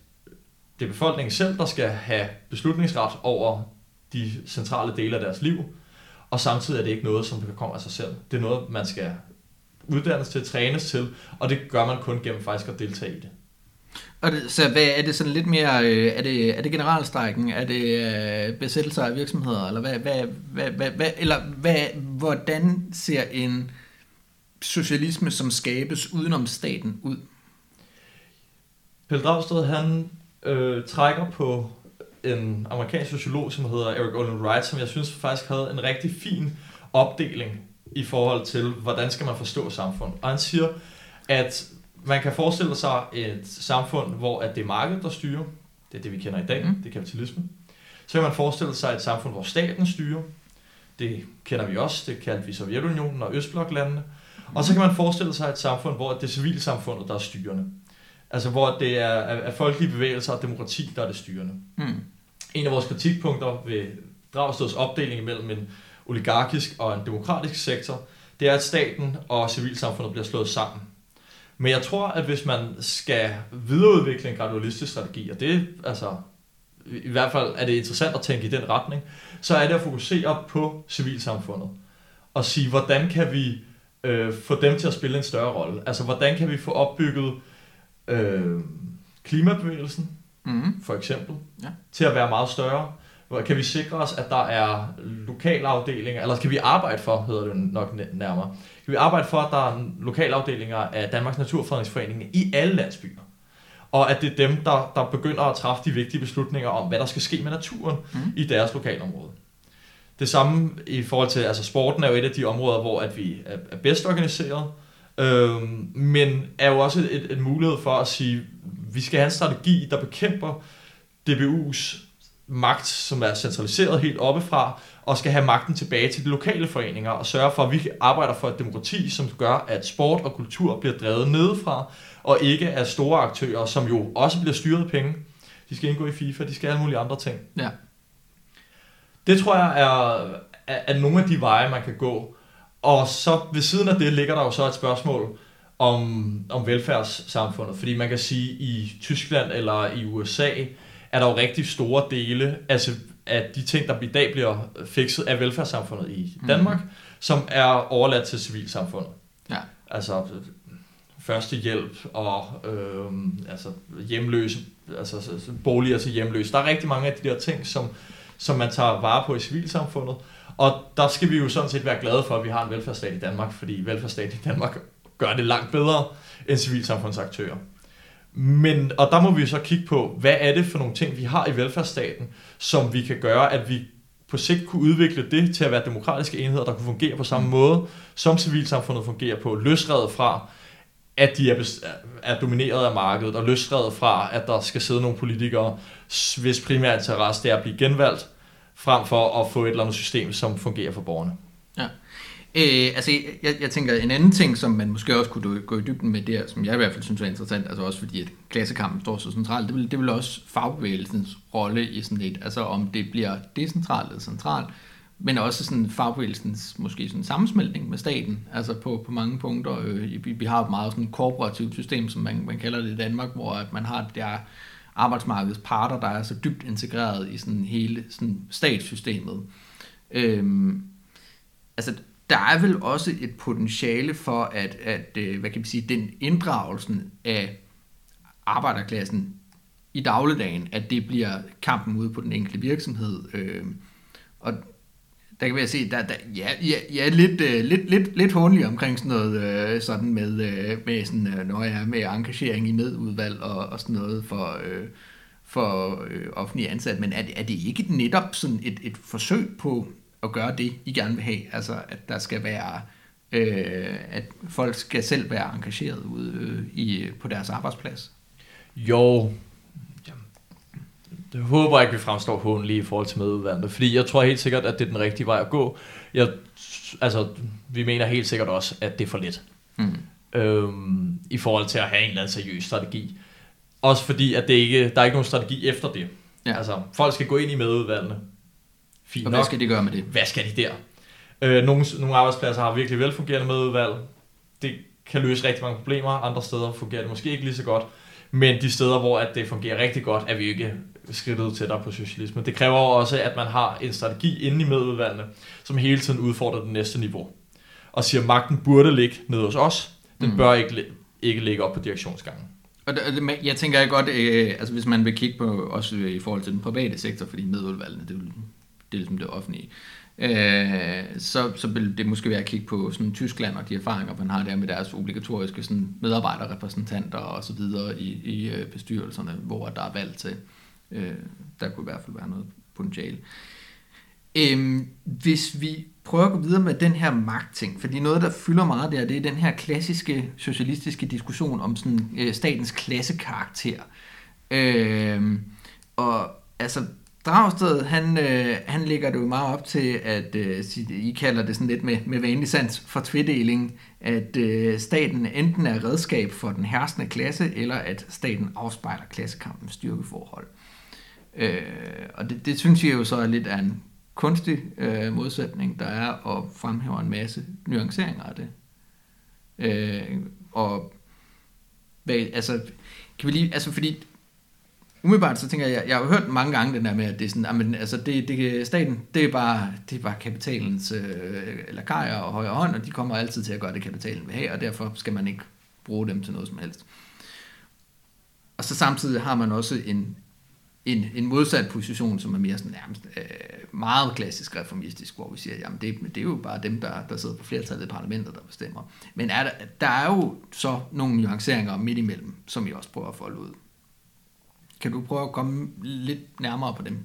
det er befolkningen selv, der skal have beslutningsret over de centrale dele af deres liv, og samtidig er det ikke noget, som kan komme af sig selv. Det er noget, man skal uddannes til, trænes til, og det gør man kun gennem faktisk at deltage i det. Og det, så hvad, er det sådan lidt mere, øh, er det, er det generalstrækken, er det øh, besættelser af virksomheder, eller hvad, hvad, hvad, hvad, hvad eller hvad, hvordan ser en socialisme, som skabes udenom staten ud? Pelle Dragsted, han øh, trækker på en amerikansk sociolog, som hedder Eric Olin Wright, som jeg synes faktisk havde en rigtig fin opdeling i forhold til, hvordan skal man forstå samfund. Og han siger, at man kan forestille sig et samfund, hvor at det er markedet, der styrer. Det er det, vi kender i dag. Mm. Mm. Det er kapitalisme. Så kan man forestille sig et samfund, hvor staten styrer. Det kender vi også. Det kaldte vi Sovjetunionen og Østbloklandene. Og så kan man forestille sig et samfund, hvor det er civilsamfundet, der er styrende. Altså hvor det er, er folkelige bevægelser og demokrati, der er det styrende. Mm. En af vores kritikpunkter ved Dragsteds opdeling imellem en oligarkisk og en demokratisk sektor, det er, at staten og civilsamfundet bliver slået sammen. Men jeg tror, at hvis man skal videreudvikle en gradualistisk strategi, og det altså, i hvert fald er det interessant at tænke i den retning, så er det at fokusere på civilsamfundet. Og sige, hvordan kan vi øh, få dem til at spille en større rolle? Altså, hvordan kan vi få opbygget øh, klimabevægelsen, Mm. for eksempel, Ja. til at være meget større? Kan vi sikre os, at der er lokalafdelinger, eller kan vi arbejde for, hedder det nok næ- nærmere, vi arbejde for, at der er lokalafdelinger af Danmarks Naturfredningsforening i alle landsbyer? Og at det er dem, der, der begynder at træffe de vigtige beslutninger om, hvad der skal ske med naturen Mm. i deres lokalområde. Det samme i forhold til, altså sporten er jo et af de områder, hvor at vi er, er bedst organiseret, øhm, men er jo også et, et mulighed for at sige, vi skal have en strategi, der bekæmper DBU's magt, som er centraliseret helt oppefra, og skal have magten tilbage til de lokale foreninger, og sørge for, at vi arbejder for et demokrati, som gør, at sport og kultur bliver drevet nedefra, og ikke af store aktører, som jo også bliver styret af penge. De skal indgå i FIFA, de skal alle mulige andre ting. Ja. Det tror jeg er, er, er nogle af de veje, man kan gå. Og så ved siden af det ligger der jo så et spørgsmål om, om velfærdssamfundet. Fordi man kan sige, at i Tyskland eller i USA er der jo rigtig store dele altså af de ting, der i dag bliver fikset af velfærdssamfundet i Danmark, mm. som er overladt til civilsamfundet. Ja. Altså førstehjælp og øh, altså hjemløse, altså så- så boliger til hjemløse. Der er rigtig mange af de der ting, som, som man tager vare på i civilsamfundet. Og der skal vi jo sådan set være glade for, at vi har en velfærdsstat i Danmark, fordi velfærdsstaten i Danmark gør det langt bedre end civilsamfundsaktører. Men, og der må vi så kigge på, hvad er det for nogle ting, vi har i velfærdsstaten, som vi kan gøre, at vi på sigt kunne udvikle det til at være demokratiske enheder, der kunne fungere på samme måde, som civilsamfundet fungerer på, løsredet fra, at de er, er domineret af markedet, og løsredet fra, at der skal sidde nogle politikere, hvis primære interesse det er at blive genvalgt, frem for at få et eller andet system, som fungerer for borgerne. Øh, altså, jeg, jeg tænker, en anden ting, som man måske også kunne gå i dybden med der, som jeg i hvert fald synes er interessant, altså også fordi, at klassekampen står så centralt, det vil, det vil også fagbevægelsens rolle i sådan lidt, altså om det bliver decentralt eller centralt, men også sådan fagbevægelsens måske sådan sammensmeltning med staten, altså på, på mange punkter. Øh, vi, vi har et meget sådan korporativt system, som man, man kalder det i Danmark, hvor at man har det der arbejdsmarkedets parter, der er så dybt integreret i sådan hele sådan statssystemet. Øhm, altså, der er vel også et potentiale for, at, at øh, hvad kan man sige, den inddragelsen af arbejderklassen i dagligdagen, at det bliver kampen ude på den enkelte virksomhed. Øh, og der kan vi se, der, der ja, ja, ja lidt, øh, lidt, lidt, lidt håndelig omkring sådan noget, øh, sådan med, øh, med sådan, øh, når jeg er med engagering i medudvalg og, og sådan noget for, øh, for øh, offentlige ansatte, men er er det ikke netop sådan et, et forsøg på at gøre det, I gerne vil have? Altså, at der skal være, øh, at folk skal selv være engageret ude øh, i, på deres arbejdsplads? Jo, det håber jeg ikke, vi fremstår håndelig i forhold til medudvalgene, fordi jeg tror helt sikkert, at det er den rigtige vej at gå. Jeg, altså, vi mener helt sikkert også, at det er for lidt. Mm. øhm, i forhold til at have en eller anden seriøs strategi. Også fordi, at det ikke, der er ikke nogen strategi efter det. Ja. Altså, folk skal gå ind i medudvalgene. Fint Og nok. hvad skal de gøre med det? Hvad skal de der? Øh, nogle, nogle arbejdspladser har virkelig velfungerende medudvalg. Det kan løse rigtig mange problemer. Andre steder fungerer det måske ikke lige så godt. Men de steder, hvor at det fungerer rigtig godt, er vi ikke skridtet tættere på socialisme. Det kræver også, at man har en strategi inde i medudvalgene, som hele tiden udfordrer det næste niveau. Og siger, at magten burde ligge nede hos os. Den Mm. bør ikke, ikke ligge op på direktionsgangen. Og det, og det, jeg tænker jeg godt, øh, altså hvis man vil kigge på, også i forhold til den private sektor, fordi medudvalgene, det er, det ligesom det offentlige, øh, så, så vil det måske være at kigge på sådan Tyskland og de erfaringer, man har der med deres obligatoriske sådan, medarbejderrepræsentanter og så videre i, i øh, bestyrelserne, hvor der er valg til. Øh, der kunne i hvert fald være noget potentiale. Øhm, hvis vi prøver at gå videre med den her magtting, fordi noget, der fylder meget der, det er den her klassiske socialistiske diskussion om sådan, øh, statens klassekarakter. Øhm, og altså, Dragsted, han, øh, han ligger det jo meget op til, at øh, I kalder det sådan lidt med, med vanlig sans for tvedeling, at øh, staten enten er redskab for den herskende klasse, eller at staten afspejler klassekampens styrkeforhold. Øh, og det, det synes jeg jo så er lidt af en kunstig øh, modsætning, der er og fremhæver en masse nuanceringer af det. Øh, og hvad, altså, kan vi lige, altså fordi umiddelbart så tænker jeg, jeg har hørt mange gange den der med, at det er sådan, ah, amen, altså det, det, staten, det er bare, det er bare kapitalens øh, lakajer og højre hånd, og de kommer altid til at gøre det, kapitalen vil have, og derfor skal man ikke bruge dem til noget som helst. Og så samtidig har man også en, en, en modsat position, som er mere sådan nærmest øh, meget klassisk reformistisk, hvor vi siger, jamen det, det er jo bare dem, der, der sidder på flertallet i parlamentet, der bestemmer. Men er der, der er jo så nogle nuanceringer midt imellem, som vi også prøver at folde ud. Kan du prøve at komme lidt nærmere på dem?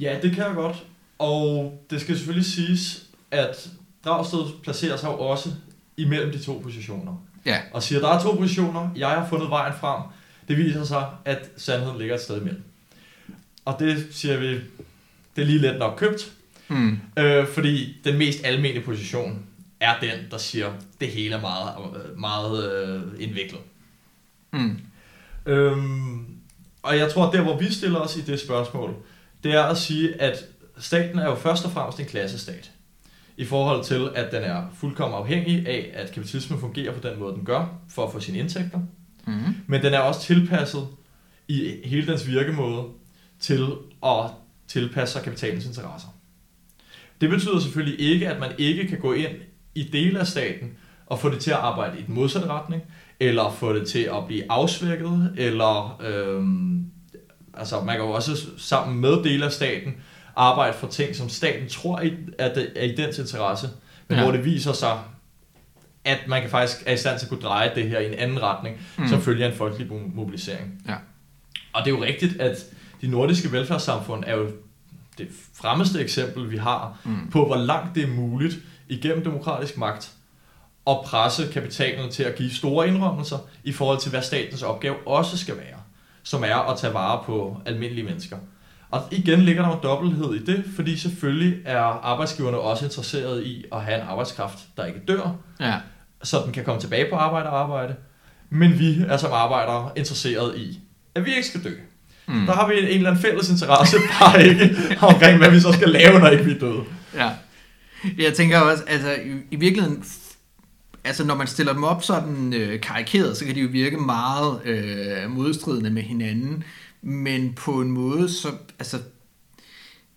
Ja, det kan jeg godt. Og det skal selvfølgelig siges, at Dragsted placerer sig jo også imellem de to positioner. Ja. Og siger, at der er to positioner, jeg har fundet vejen frem. Det viser sig, at sandheden ligger et sted imellem. Og det siger vi, det er lige let nok købt. Mm. Øh, fordi den mest almindelige position er den, der siger, det hele er meget, meget øh, indviklet. Mm. Øhm, og jeg tror, at der hvor vi stiller os i det spørgsmål, det er at sige, at staten er jo først og fremmest en klassestat. I forhold til, at den er fuldkommen afhængig af, at kapitalismen fungerer på den måde, den gør, for at få sine indtægter. Mm. Men den er også tilpasset i hele dens virkemåde til at tilpasse sig kapitalens interesser. Det betyder selvfølgelig ikke, at man ikke kan gå ind i dele af staten og få det til at arbejde i den modsatte retning, eller få det til at blive afsvækket, eller øhm, altså man kan jo også sammen med dele af staten arbejde for ting, som staten tror at det er i dens interesse, men ja. hvor det viser sig, at man kan faktisk er i stand til at kunne dreje det her i en anden retning, mm. som følger en folkelig mobilisering. Ja. Og det er jo rigtigt, at de nordiske velfærdssamfund er jo det fremmeste eksempel, vi har mm. på, hvor langt det er muligt igennem demokratisk magt at presse kapitalen til at give store indrømmelser i forhold til, hvad statens opgave også skal være, som er at tage vare på almindelige mennesker. Og igen ligger der en dobbelthed i det, fordi selvfølgelig er arbejdsgiverne også interesseret i at have en arbejdskraft, der ikke dør, Ja. så den kan komme tilbage på arbejde og arbejde. Men vi er som arbejdere interesseret i, at vi ikke skal dø. Mm. Der har vi en, en eller anden fælles interesse, bare ikke omkring, hvad vi så skal lave, når ikke vi er døde. Ja. Jeg tænker også, altså i, i virkeligheden, altså når man stiller dem op sådan øh, karikeret, så kan de jo virke meget øh, modstridende med hinanden, men på en måde, så, altså,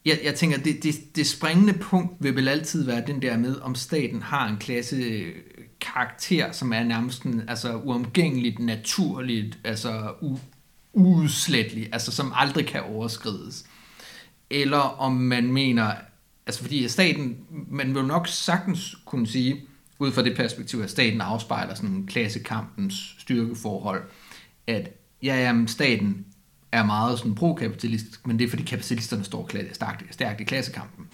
jeg, jeg tænker, det, det, det springende punkt vil vel altid være den der med, om staten har en klasse øh, karakter, som er nærmest en, altså uomgængeligt, naturligt, altså u, uudslettelig, altså som aldrig kan overskrides. Eller om man mener, altså fordi staten, man vil nok sagtens kunne sige, ud fra det perspektiv, at staten afspejler sådan klassekampens styrkeforhold, at ja, jamen, staten er meget sådan pro-kapitalistisk, men det er fordi kapitalisterne står stærkt, stærkt i klassekampen.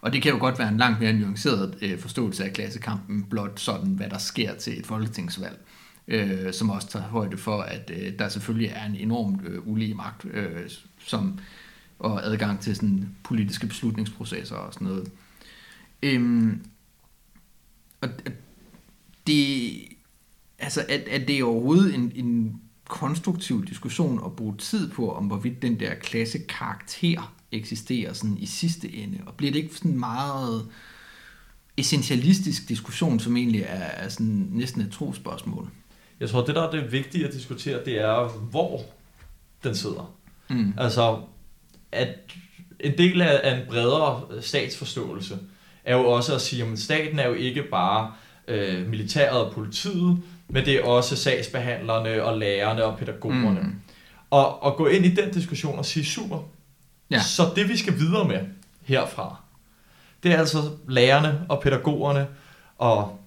Og det kan jo godt være en langt mere nuanceret øh, forståelse af klassekampen, blot sådan, hvad der sker til et folketingsvalg, øh, som også tager højde for, at øh, der selvfølgelig er en enormt øh, ulige magt, øh, som, og adgang til sådan politiske beslutningsprocesser og sådan noget. Øhm, og det, altså, at, at det er overhovedet en, en konstruktiv diskussion at bruge tid på, om hvorvidt den der klasse karakter eksisterer sådan i sidste ende, og bliver det ikke sådan meget essentialistisk diskussion, som egentlig er, er sådan næsten et trospørgsmål? Jeg tror, det der er det vigtige at diskutere, det er, hvor den sidder. Mm. Altså, at en del af en bredere statsforståelse er jo også at sige, at staten er jo ikke bare øh, militæret og politiet, men det er også sagsbehandlerne og lærerne og pædagogerne. Mm. Og, og gå ind i den diskussion og sige, super, Ja. så det vi skal videre med herfra, det er altså lærerne og pædagogerne og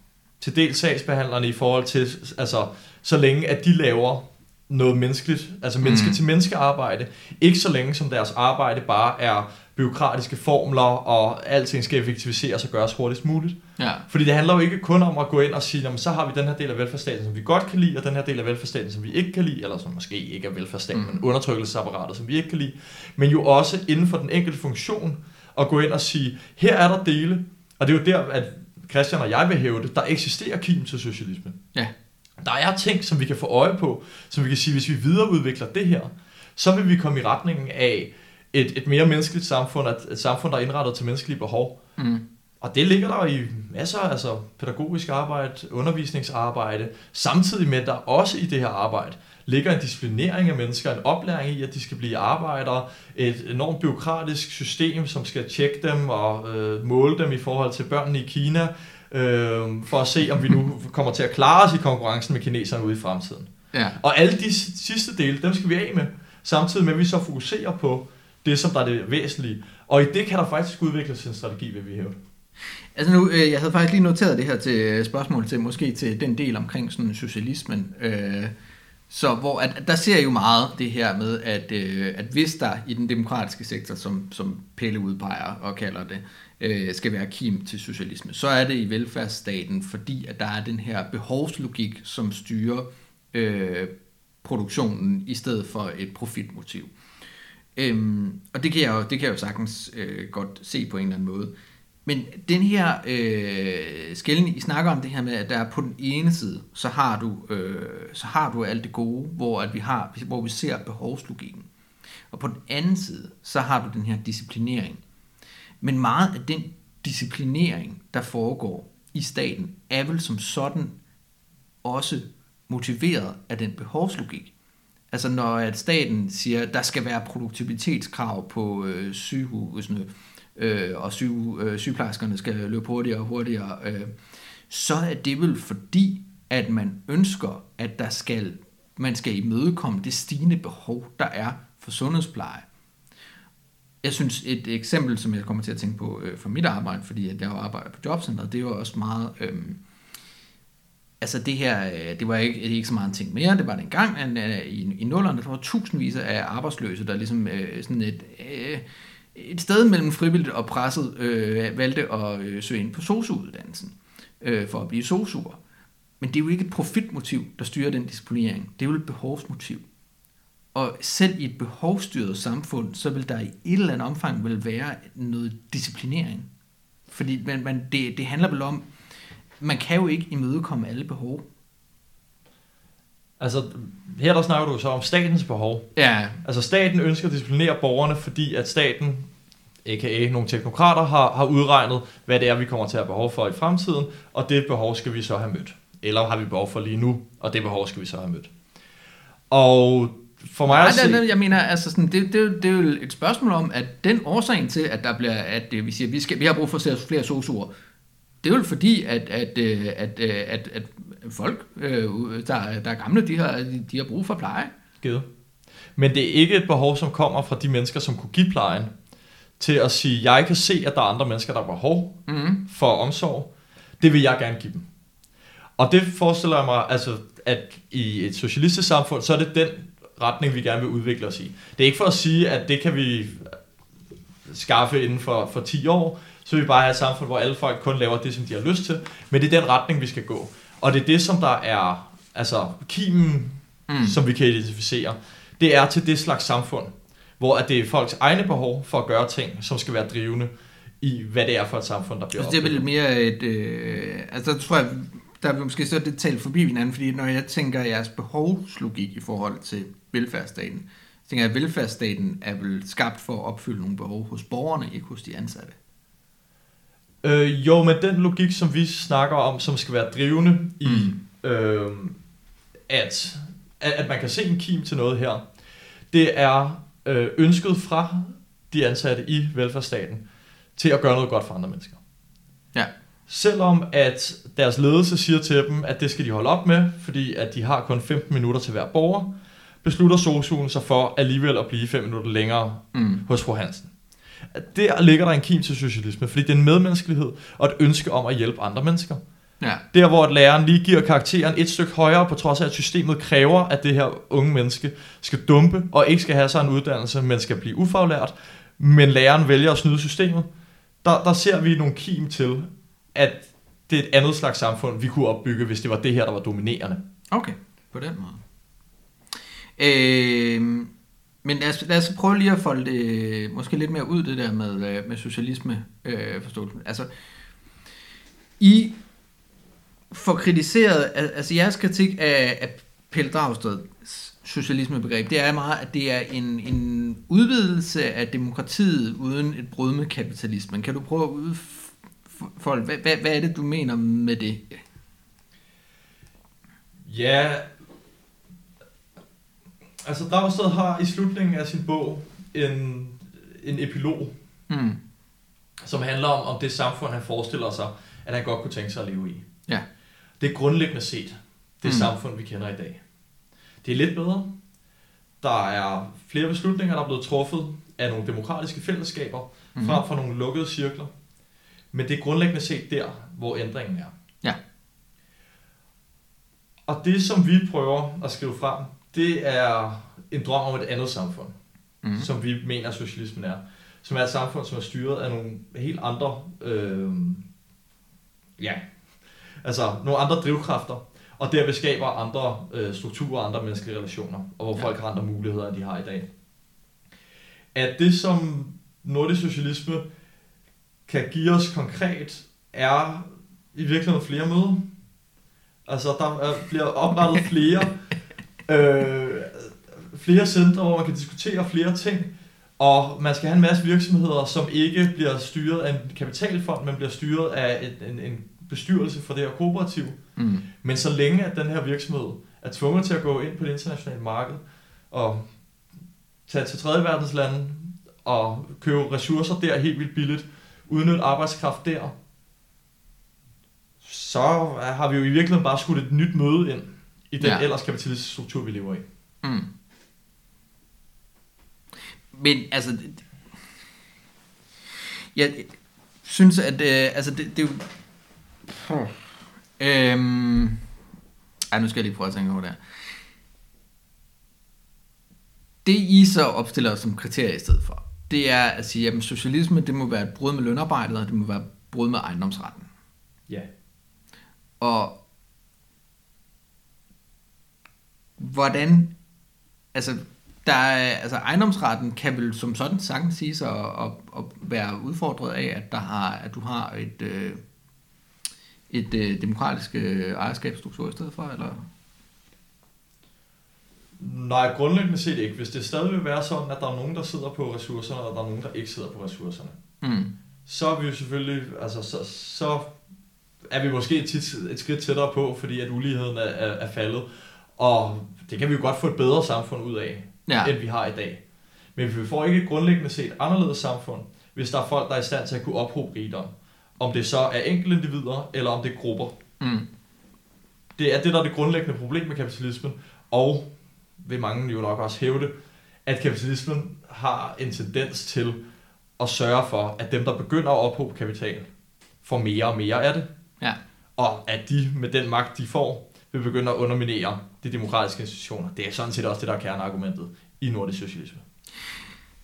til dels sagsbehandlerne i forhold til, altså så længe at de laver noget menneskeligt, altså menneske Mm. til menneske arbejde, ikke så længe som deres arbejde bare er byråkratiske formler, og alting skal effektiviseres og gøres hurtigst muligt. Ja. Fordi det handler jo ikke kun om at gå ind og sige, så har vi den her del af velfærdsstaten, som vi godt kan lide, og den her del af velfærdsstaten, som vi ikke kan lide, eller som måske ikke er velfærdsstaten, mm. men undertrykkelsesapparatet, som vi ikke kan lide. Men jo også inden for den enkelte funktion, at gå ind og sige, her er der dele, og det er jo der, at Christian og jeg vil hæve det, der eksisterer kim til socialisme. Ja. Der er ting, som vi kan få øje på, som vi kan sige, hvis vi videreudvikler det her, så vil vi komme i retningen af et, et mere menneskeligt samfund, et, et samfund, der er indrettet til menneskelige behov. Mm. Og det ligger der i masser af altså pædagogisk arbejde, undervisningsarbejde, samtidig med, at der også i det her arbejde ligger en disciplinering af mennesker, en oplæring i, at de skal blive arbejdere, et enormt byråkratisk system, som skal tjekke dem og øh, måle dem i forhold til børnene i Kina, øh, for at se, om vi nu kommer til at klare os i konkurrencen med kineserne ude i fremtiden. Ja. Og alle de sidste dele, dem skal vi af med, samtidig med, at vi så fokuserer på det, som der er det væsentlige. Og i det kan der faktisk udvikles en strategi, vil vi hæve. Altså nu, øh, jeg havde faktisk lige noteret det her til øh, spørgsmål til, måske til den del omkring sådan socialismen. Øh, så hvor at, der ser jo meget det her med, at, øh, at hvis der i den demokratiske sektor, som, som Pelle udpeger og kalder det, øh, skal være kim til socialisme, så er det i velfærdsstaten, fordi at der er den her behovslogik, som styrer øh, produktionen i stedet for et profitmotiv. Øhm, og det kan jeg jo, det kan jeg jo sagtens øh, godt se på en eller anden måde. Men den her øh, skælden, I snakker om det her med, at der på den ene side, så har du, øh, så har du alt det gode, hvor, at vi har, hvor vi ser behovslogikken. Og på den anden side, så har du den her disciplinering. Men meget af den disciplinering, der foregår i staten, er vel som sådan også motiveret af den behovslogik. Altså når at staten siger, at der skal være produktivitetskrav på øh, sygehusene, øh, og syge, øh, sygeplejerskerne skal løbe hurtigere og hurtigere, øh, så er det vel fordi, at man ønsker, at der skal, man skal imødekomme det stigende behov, der er for sundhedspleje. Jeg synes, et eksempel, som jeg kommer til at tænke på øh, for mit arbejde, fordi at jeg arbejder på jobcenteret, det er jo også meget... Øh, altså det her, øh, det var ikke, ikke så meget en ting mere, det var dengang, at, øh, i, i nullerne, der var tusindvis af arbejdsløse, der ligesom øh, sådan et, øh, et sted mellem frivilligt og presset øh, valgte at øh, søge ind på sosu-uddannelsen øh, for at blive sosuer. Men det er jo ikke et profitmotiv, der styrer den disciplinering. Det er jo et behovsmotiv. Og selv i et behovsstyret samfund, så vil der i et eller andet omfang vil være noget disciplinering. Fordi man, man, det, det handler vel om, man kan jo ikke imødekomme alle behov. Altså, her der snakker du så om statens behov. Ja, Altså, staten ønsker at disciplinere borgerne, fordi at staten, a.k.a. nogle teknokrater, har, har udregnet, hvad det er, vi kommer til at have behov for i fremtiden, og det behov skal vi så have mødt. Eller har vi behov for lige nu, og det behov skal vi så have mødt. Og for mig Nej, at se... nej, jeg mener, altså sådan, det, det, det er jo et spørgsmål om, at den årsagen til, at der bliver, at øh, vi siger, vi skal, vi har brug for flere sosuer, det er jo fordi, at, at, øh, at, øh, at, at folk, øh, der, der er gamle, de har, de har brug for pleje. givet. Men det er ikke et behov, som kommer fra de mennesker, som kunne give plejen, til at sige, jeg kan se, at der er andre mennesker, der har behov Mm. for omsorg. Det vil jeg gerne give dem. Og det forestiller jeg mig, altså, at i et socialistisk samfund, så er det den retning, vi gerne vil udvikle os i. Det er ikke for at sige, at det kan vi skaffe inden for, for 10 år, så vil vi bare have et samfund, hvor alle folk kun laver det, som de har lyst til. Men det er den retning, vi skal gå. Og det er det, som der er altså, kimen, Mm. som vi kan identificere. Det er til det slags samfund, hvor at det er folks egne behov for at gøre ting, som skal være drivende i, hvad det er for et samfund, der bliver Altså, det er vel mere et... Øh, altså, der tror jeg, der vil måske så det tale forbi hinanden, fordi når jeg tænker jeres behovslogik i forhold til velfærdsstaten, så tænker jeg, at velfærdsstaten er vel skabt for at opfylde nogle behov hos borgerne, ikke hos de ansatte. Øh, jo, men den logik, som vi snakker om, som skal være drivende i, Mm. øh, at, at, at man kan se en kim til noget her, det er øh, ønsket fra de ansatte i velfærdsstaten til at gøre noget godt for andre mennesker. Ja. Selvom at deres ledelse siger til dem, at det skal de holde op med, fordi at de har kun 15 minutter til hver borger, beslutter SOSU'en sig for alligevel at blive 5 minutter længere Mm. hos fru Hansen. Der ligger der en kim til socialisme, fordi det er en medmenneskelighed og et ønske om at hjælpe andre mennesker. Ja. Der hvor læreren lige giver karakteren et stykke højere, på trods af at systemet kræver, at det her unge menneske skal dumpe og ikke skal have sig en uddannelse, men skal blive ufaglært, men læreren vælger at snyde systemet, der, der ser vi nogle kim til, at det er et andet slags samfund, vi kunne opbygge, hvis det var det her, der var dominerende. Okay, på den måde. Øh, men lad os, lad os prøve lige at folde det øh, måske lidt mere ud, det der med, øh, med socialisme øh, forståelsen. Altså, I får kritiseret, altså jeres kritik af, af Pelle Dragsteds socialismebegreb, det er meget, at det er en, en udvidelse af demokratiet uden et brud med kapitalismen. Kan du prøve at udfolde, hvad, hvad, hvad er det, du mener med det? Ja, altså Dragsted har i slutningen af sin bog en, en epilog, Mm. som handler om, om det samfund, han forestiller sig, at han godt kunne tænke sig at leve i. Ja. Det er grundlæggende set det Mm. mm. samfund, vi kender i dag. Det er lidt bedre. Der er flere beslutninger, der er blevet truffet af nogle demokratiske fællesskaber, mm-hmm. frem for nogle lukkede cirkler. Men det er grundlæggende set der, hvor ændringen er. Ja. Og det, som vi prøver at skrive frem, det er en drøm om et andet samfund, Mm. som vi mener, socialismen er. Som er et samfund, som er styret af nogle helt andre, øh, ja, altså nogle andre drivkræfter, og derved skaber andre øh, strukturer, andre menneskelige relationer, og hvor Ja. folk har andre muligheder, end de har i dag. At det, som nordisk socialisme kan give os konkret, er i virkeligheden flere møder. Altså, der er, bliver oprettet flere, øh, flere centre, hvor man kan diskutere flere ting, og man skal have en masse virksomheder, som ikke bliver styret af en kapitalfond, men bliver styret af et, en, en bestyrelse for det her kooperativ. Mm. Men så længe at den her virksomhed er tvunget til at gå ind på det internationale marked og tage til tredje verdenslande og købe ressourcer der helt vildt billigt, udnytte arbejdskraft der, så har vi jo i virkeligheden bare skudt et nyt møde ind i den Ja. ellers kapitalistiske struktur, vi lever i. Mm. Men altså, jeg synes, at øh, altså, det, det er jo... Puh. Øhm, ej, nu skal jeg lige prøve at tænke over det her. Det I så opstiller som kriterie i stedet for, det er at sige, at socialisme, det må være et brud med lønarbejdet, og det må være et brud med ejendomsretten. Ja. Og hvordan, altså, der er, altså ejendomsretten kan vel som sådan sagtens siges at, at, at være udfordret af, at, der har, at du har et, øh, et øh, demokratisk øh, ejerskabsstruktur i stedet for, eller? Nej, grundlæggende set ikke. Hvis det stadig vil være sådan, at der er nogen, der sidder på ressourcerne, og der er nogen, der ikke sidder på ressourcerne, Mm. så er vi jo selvfølgelig, altså så, så er vi måske tit et skridt tættere på, fordi at uligheden er, er, er faldet. Og det kan vi jo godt få et bedre samfund ud af, Ja, end vi har i dag. Men vi får ikke et grundlæggende set anderledes samfund, hvis der er folk, der er i stand til at kunne ophobe rigdom. Om det så er enkelte individer, eller om det er grupper. mm. Det er det, der er det grundlæggende problem med kapitalismen, og vil mange jo nok også hævde, at kapitalismen har en tendens til at sørge for, at dem, der begynder at ophobe kapital, får mere og mere af det, ja. og at de med den magt, de får, vil begynde at underminere de demokratiske institutioner. Det er sådan set også det, der er kerneargumentet i nordisk socialisme.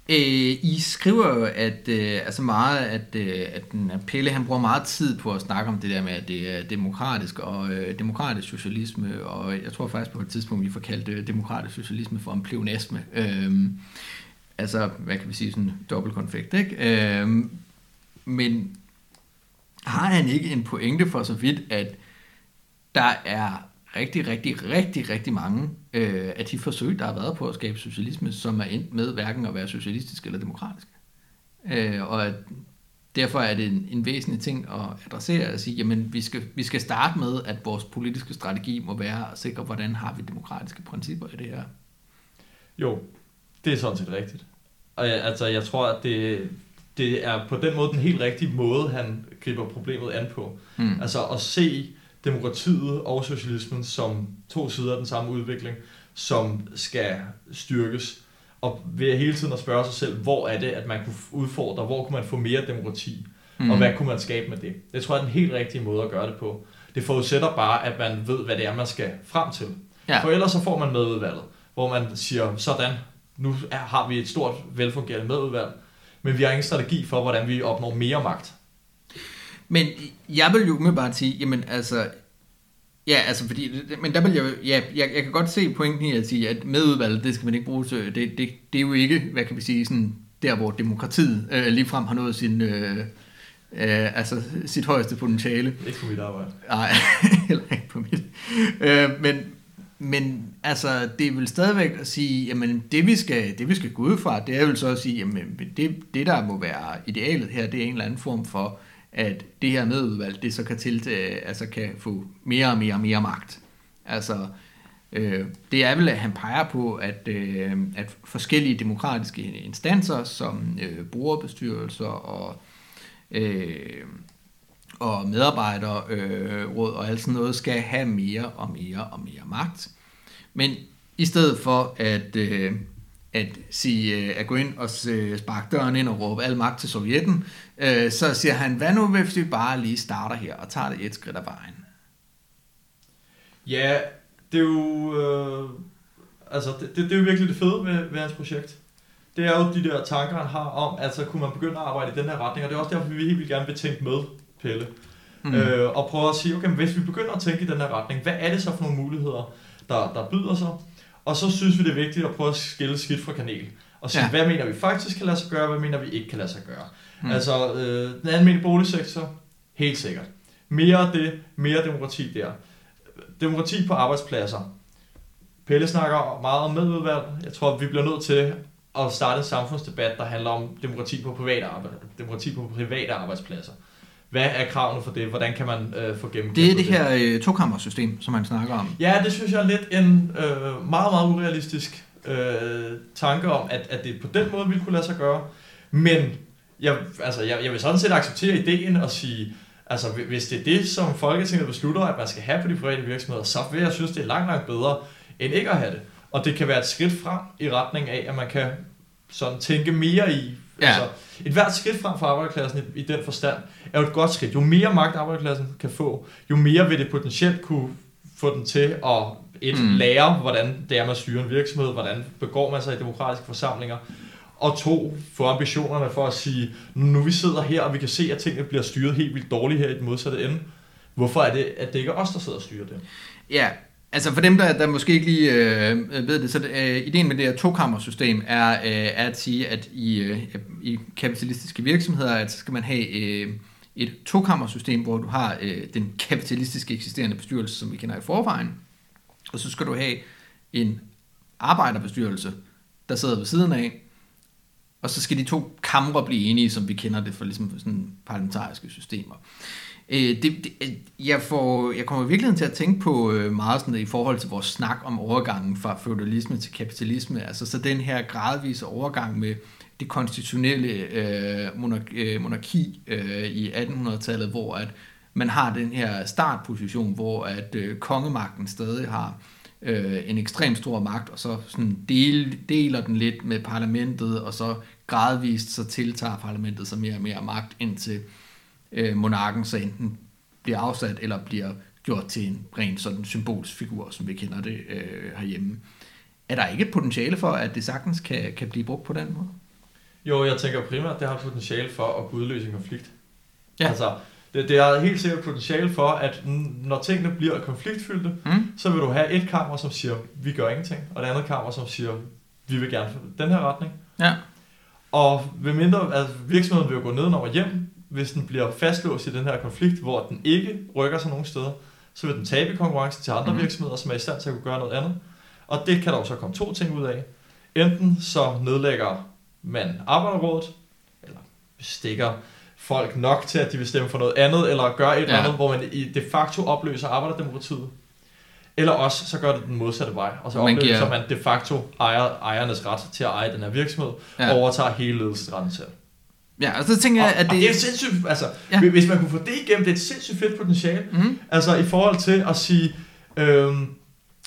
Øh, I skriver jo, at øh, altså meget, at, øh, at den, Pelle han bruger meget tid på at snakke om det der med, at det er demokratisk og øh, demokratisk socialisme, og jeg tror faktisk på et tidspunkt, vi får kaldt øh, demokratisk socialisme for en pleonasme. Øh, altså, hvad kan vi sige, sådan dobbeltkonfekt, ikke? Øh, men har han ikke en pointe for så vidt, at der er rigtig, rigtig, rigtig, rigtig mange øh, af de forsøg, der har været på at skabe socialisme, som er endt med hverken at være socialistisk eller demokratisk. Øh, og at derfor er det en, en væsentlig ting at adressere at sige, jamen vi skal, vi skal starte med, at vores politiske strategi må være at sikre, hvordan har vi demokratiske principper i det her. Jo, det er sådan set rigtigt. Og jeg, altså, jeg tror, at det, det er på den måde den helt rigtige måde, han griber problemet an på. Mm. Altså at se demokratiet og socialismen som to sider af den samme udvikling, som skal styrkes. Og ved hele tiden at spørge sig selv, hvor er det, at man kunne udfordre, hvor kunne man få mere demokrati, mm. og hvad kunne man skabe med det. Det tror jeg er den helt rigtige måde at gøre det på. Det forudsætter bare, at man ved, hvad det er, man skal frem til. Ja. For ellers så får man medudvalget, hvor man siger, sådan, nu har vi et stort, velfungerende medudvalg, men vi har ingen strategi for, hvordan vi opnår mere magt. Men jeg vil jo med bare sige, jamen altså, ja, altså fordi, men der vil jeg, ja, jeg, jeg kan godt se pointen i at sige, at medudvalget, det skal man ikke bruge til, det, det, det er jo ikke, hvad kan vi sige, sådan der hvor demokratiet øh, ligefrem har nået sin, øh, øh, altså sit højeste potentiale. Ikke på mit arbejde. Nej, heller ikke på mit. Øh, men, men altså, det er vel stadigvæk at sige, jamen det vi skal, det vi skal gå ud fra, det er vel så at sige, jamen det, det der må være idealet her, det er en eller anden form for, at det her medudvalg, det så kan, til, øh, altså kan få mere og mere og mere magt. Altså, øh, det er vel, at han peger på, at, øh, at forskellige demokratiske instanser, som øh, brugerbestyrelser og, øh, og medarbejderråd øh, og alt sådan noget, skal have mere og mere og mere magt. Men i stedet for at, øh, at, sige, øh, at gå ind og sparke døren ind og råbe al magt til Sovjetten, øh, så siger han, hvad nu hvis vi bare lige starter her og tager det et skridt af vejen? Ja, det er jo, øh, altså, det, det, det er jo virkelig det fede ved, ved hans projekt. Det er jo de der tanker, han har om, altså kunne man begynde at arbejde i den her retning, og det er også derfor, vi helt vildt gerne vil tænke med, Pelle. Mm. Øh, og prøve at sige, okay, men hvis vi begynder at tænke i den her retning, hvad er det så for nogle muligheder, der, der byder sig? Og så synes vi, det er vigtigt at prøve at skille skidt fra kanel. Og sige, ja. hvad mener vi faktisk kan lade sig gøre, hvad mener vi ikke kan lade sig gøre. Mm. Altså, øh, den almindelige boligsektor, helt sikkert. Mere af det, mere demokrati der demokrati på arbejdspladser. Pelle snakker meget om medudvalg. Jeg tror, vi bliver nødt til at starte en samfundsdebat, der handler om demokrati på private, arbejde, demokrati på private arbejdspladser. Hvad er kravene for det? Hvordan kan man øh, få gennemført det? er det her øh, tokammersystem, som man snakker om. Ja, det synes jeg er lidt en øh, meget, meget urealistisk øh, tanke om, at, at det på den måde ville kunne lade sig gøre. Men jeg, altså, jeg, jeg vil sådan set acceptere ideen og sige, Altså, hvis det er det, som Folketinget beslutter, at man skal have på de private virksomheder, så vil jeg synes, det er langt, langt bedre, end ikke at have det. Og det kan være et skridt frem i retning af, at man kan sådan tænke mere i. Ja. Altså, et hvert skridt frem for arbejderklassen i, i den forstand er jo et godt skridt. Jo mere magt arbejderklassen kan få, jo mere vil det potentielt kunne få den til at et, mm. lære, hvordan det er, man styrer en virksomhed, hvordan begår man sig i demokratiske forsamlinger, og to, få ambitionerne for at sige, nu vi sidder her, og vi kan se, at tingene bliver styret helt vildt dårligt her i den modsatte ende. Hvorfor er det, at det ikke er os, der sidder og styrer det? Ja, altså for dem, der, der måske ikke lige øh, ved det, så øh, ideen med det her tokammersystem er, øh, er at sige, at i, øh, i kapitalistiske virksomheder, at så skal man have øh, et tokammersystem, hvor du har øh, den kapitalistiske eksisterende bestyrelse, som vi kender i forvejen, og så skal du have en arbejderbestyrelse, der sidder ved siden af, og så skal de to kamre blive enige, som vi kender det for ligesom sådan parlamentariske systemer. Øh, Øh, det, det, øh, jeg, får, jeg kommer i virkeligheden til at tænke på øh, meget sådan i forhold til vores snak om overgangen fra feudalisme til kapitalisme. Altså så den her gradvise overgang med det konstitutionelle øh, monarki, øh, monarki øh, i 1800-tallet, hvor at man har den her startposition, hvor at øh, kongemagten stadig har øh, en ekstrem stor magt, og så sådan del, deler den lidt med parlamentet, og så gradvist så tiltager parlamentet så mere og mere magt, indtil øh, monarken så enten bliver afsat, eller bliver gjort til en ren sådan symbolsk figur, som vi kender det øh, herhjemme. Er der ikke et potentiale for, at det sagtens kan, kan blive brugt på den måde? Jo, jeg tænker primært, at det har potentiale for at udløse en konflikt. Ja. Altså, det, det er helt sikkert potentiale for, at når tingene bliver konfliktfyldte, mm. så vil du have et kammer, som siger, vi gør ingenting, og det andet kammer, som siger, vi vil gerne den her retning. Ja. Og ved mindre, at virksomheden vil gå ned og hjem, hvis den bliver fastlåst i den her konflikt, hvor den ikke rykker sig nogen steder, så vil den tabe konkurrence til andre mm. virksomheder, som er i stand til at kunne gøre noget andet. Og det kan der jo så komme to ting ud af. Enten så nedlægger man arbejderrådet, eller stikker folk nok til, at de vil stemme for noget andet, eller gøre et eller ja. andet, hvor man i de facto opløser arbejderdemokratiet. Eller også, så gør det den modsatte vej, og så man opløser giver... man de facto ejer, ejernes ret til at eje den her virksomhed, ja. og overtager hele ledelsesretten selv. Ja, og så tænker jeg, at det... Og det er sindssygt, altså, ja. hvis man kunne få det igennem, det er et sindssygt fedt potentiale. Mm. Altså, i forhold til at sige, øhm,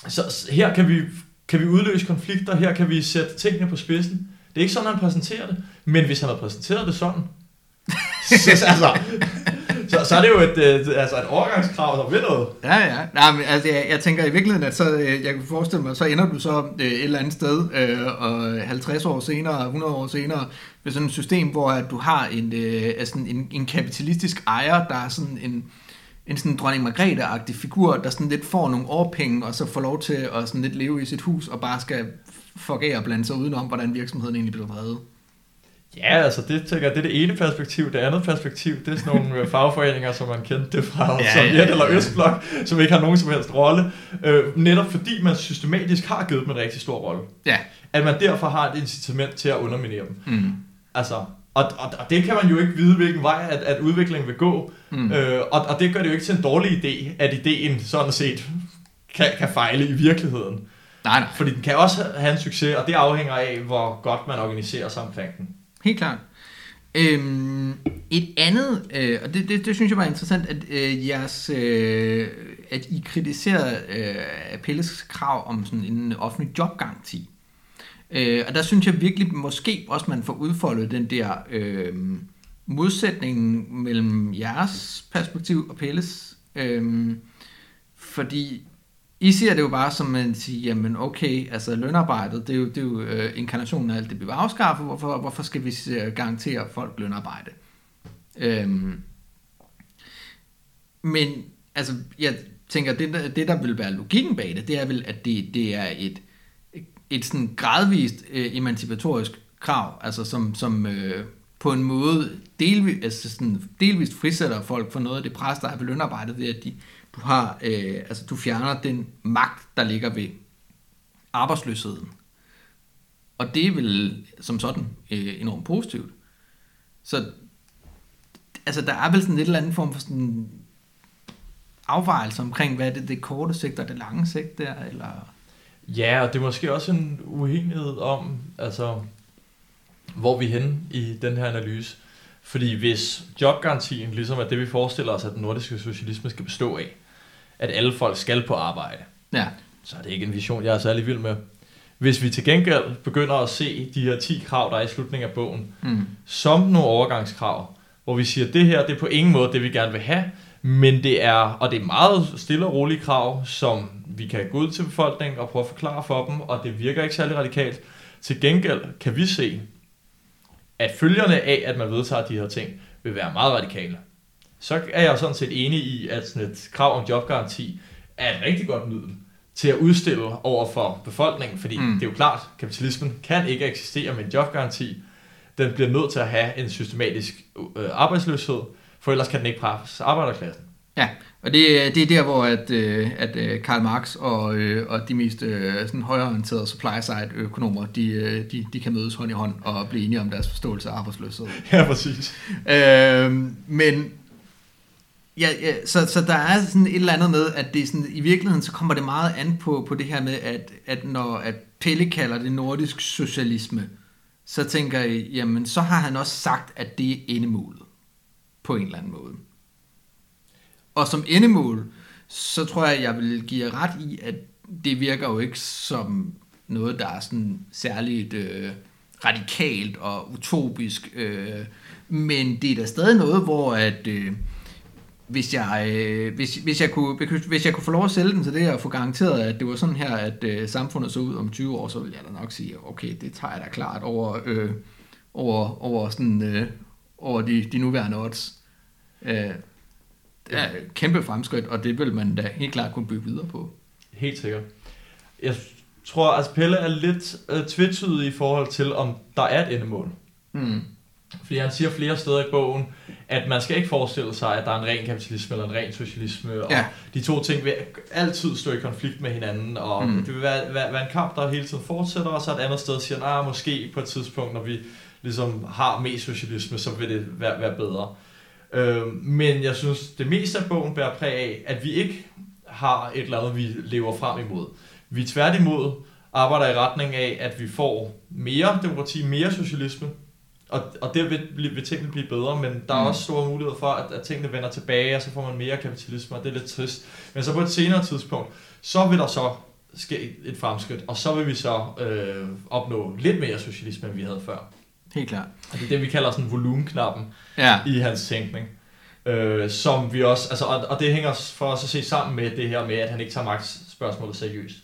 så her kan vi, kan vi udløse konflikter, her kan vi sætte tingene på spidsen. Det er ikke sådan, han præsenterer det, men hvis han havde præsenteret det sådan, så, altså, så så, er det jo et, øh, altså et overgangskrav, der vil noget. Ja, ja. Nej, men, altså, jeg, jeg tænker i virkeligheden, at så, øh, jeg kan forestille mig, så ender du så øh, et eller andet sted, øh, og 50 år senere, 100 år senere, med sådan et system, hvor at du har en, øh, altså en, en kapitalistisk ejer, der er sådan en, en sådan dronning Margrethe-agtig figur, der sådan lidt får nogle årpenge, og så får lov til at sådan lidt leve i sit hus, og bare skal fuck og blande sig udenom, hvordan virksomheden egentlig bliver drevet. Ja, altså det, tænker, jeg, det er det ene perspektiv. Det andet perspektiv, det er sådan nogle øh, fagforeninger, som man kendte det fra ja, Sovjet ja, ja, eller Østblok, som ikke har nogen som helst rolle. Øh, netop fordi man systematisk har givet dem en rigtig stor rolle. Ja. At man derfor har et incitament til at underminere dem. Mm. Altså, og, og, og det kan man jo ikke vide, hvilken vej at, at udviklingen vil gå. Mm. Øh, og, og det gør det jo ikke til en dårlig idé, at ideen sådan set kan, kan fejle i virkeligheden. Nej, nej. Fordi den kan også have en succes, og det afhænger af, hvor godt man organiserer sig omkring den. Helt klart. Øhm, et andet, øh, og det, det, det synes jeg var interessant, at øh, jeres, øh, at I kritiserede øh, Pelles krav om sådan en offentlig jobgaranti. Øh, og der synes jeg virkelig, måske også man får udfoldet den der øh, modsætning mellem jeres perspektiv og Pelles. Øh, fordi i ser det jo bare som at sige, jamen okay, altså lønarbejdet, det er jo, det er jo øh, inkarnationen af alt det, vi vil afskaffe, hvorfor, hvorfor skal vi garantere folk lønarbejde? Øhm, men altså, jeg tænker, det, det der vil være logikken bag det, det er vel, at det, det er et, et sådan gradvist øh, emancipatorisk krav, altså som, som øh, på en måde delvis, altså sådan delvist frisætter folk for noget af det pres, der er ved lønarbejdet, ved at de, du har, øh, altså du fjerner den magt, der ligger ved arbejdsløsheden. Og det er vel som sådan øh, enormt positivt. Så altså der er vel sådan et eller andet form for sådan afvejelse omkring, hvad er det, det korte sigt og det lange sigt der, eller... Ja, og det er måske også en uenighed om, altså, hvor vi er henne i den her analyse. Fordi hvis jobgarantien ligesom er det, vi forestiller os, at den nordiske socialisme skal bestå af, at alle folk skal på arbejde, ja. så er det ikke en vision, jeg er særlig vild med. Hvis vi til gengæld begynder at se de her 10 krav, der er i slutningen af bogen, mm. som nogle overgangskrav, hvor vi siger, at det her det er på ingen måde det, vi gerne vil have, men det er, og det er meget stille og rolige krav, som vi kan gå ud til befolkningen og prøve at forklare for dem, og det virker ikke særlig radikalt. Til gengæld kan vi se, at følgerne af, at man vedtager de her ting, vil være meget radikale så er jeg sådan set enig i, at sådan et krav om jobgaranti er et rigtig godt middel til at udstille over for befolkningen, fordi mm. det er jo klart, kapitalismen kan ikke eksistere med en jobgaranti. Den bliver nødt til at have en systematisk øh, arbejdsløshed, for ellers kan den ikke presse arbejderklassen. Ja, og det, det er der, hvor at, øh, at øh, Karl Marx og, og de mest sådan højreorienterede supply-side økonomer, de, de, de kan mødes hånd i hånd og blive enige om deres forståelse af arbejdsløshed. Ja, præcis. Øh, men Ja, ja så, så der er sådan et eller andet med, at det er sådan, i virkeligheden så kommer det meget an på, på det her med, at, at når at Pelle kalder det nordisk socialisme, så tænker jeg, jamen så har han også sagt, at det er endemålet. På en eller anden måde. Og som endemål, så tror jeg, jeg vil give jer ret i, at det virker jo ikke som noget, der er sådan særligt øh, radikalt og utopisk. Øh, men det er da stadig noget, hvor at... Øh, hvis jeg, øh, hvis, hvis, jeg kunne, hvis jeg kunne få lov at sælge den til det, og få garanteret, at det var sådan her, at øh, samfundet så ud om 20 år, så ville jeg da nok sige, okay, det tager jeg da klart over, øh, over, over, sådan, øh, over de, de nuværende odds. Øh, det er et kæmpe fremskridt, og det vil man da helt klart kunne bygge videre på. Helt sikkert. Jeg tror, at Pelle er lidt øh, tvetydig i forhold til, om der er et endemål. Mm. Fordi han siger flere steder i bogen, at man skal ikke forestille sig, at der er en ren kapitalisme eller en ren socialisme, og ja. de to ting vil altid stå i konflikt med hinanden, og mm. det vil være, være, være en kamp, der hele tiden fortsætter, og så et andet sted siger, at måske på et tidspunkt, når vi ligesom har mest socialisme, så vil det være, være bedre. Øh, men jeg synes, det meste af bogen bærer præg af, at vi ikke har et eller andet, vi lever frem imod. Vi tværtimod arbejder i retning af, at vi får mere demokrati, mere socialisme, og, og det vil, vil tingene blive bedre, men der er mm. også store muligheder for, at, at tingene vender tilbage, og så får man mere kapitalisme, og det er lidt trist. Men så på et senere tidspunkt, så vil der så ske et fremskridt, og så vil vi så øh, opnå lidt mere socialisme, end vi havde før. Helt klart. Og det er det, vi kalder sådan volumenknappen ja. i hans tænkning. Øh, som vi også, altså, og, og det hænger for os at se sammen med det her med, at han ikke tager magtspørgsmålet seriøst.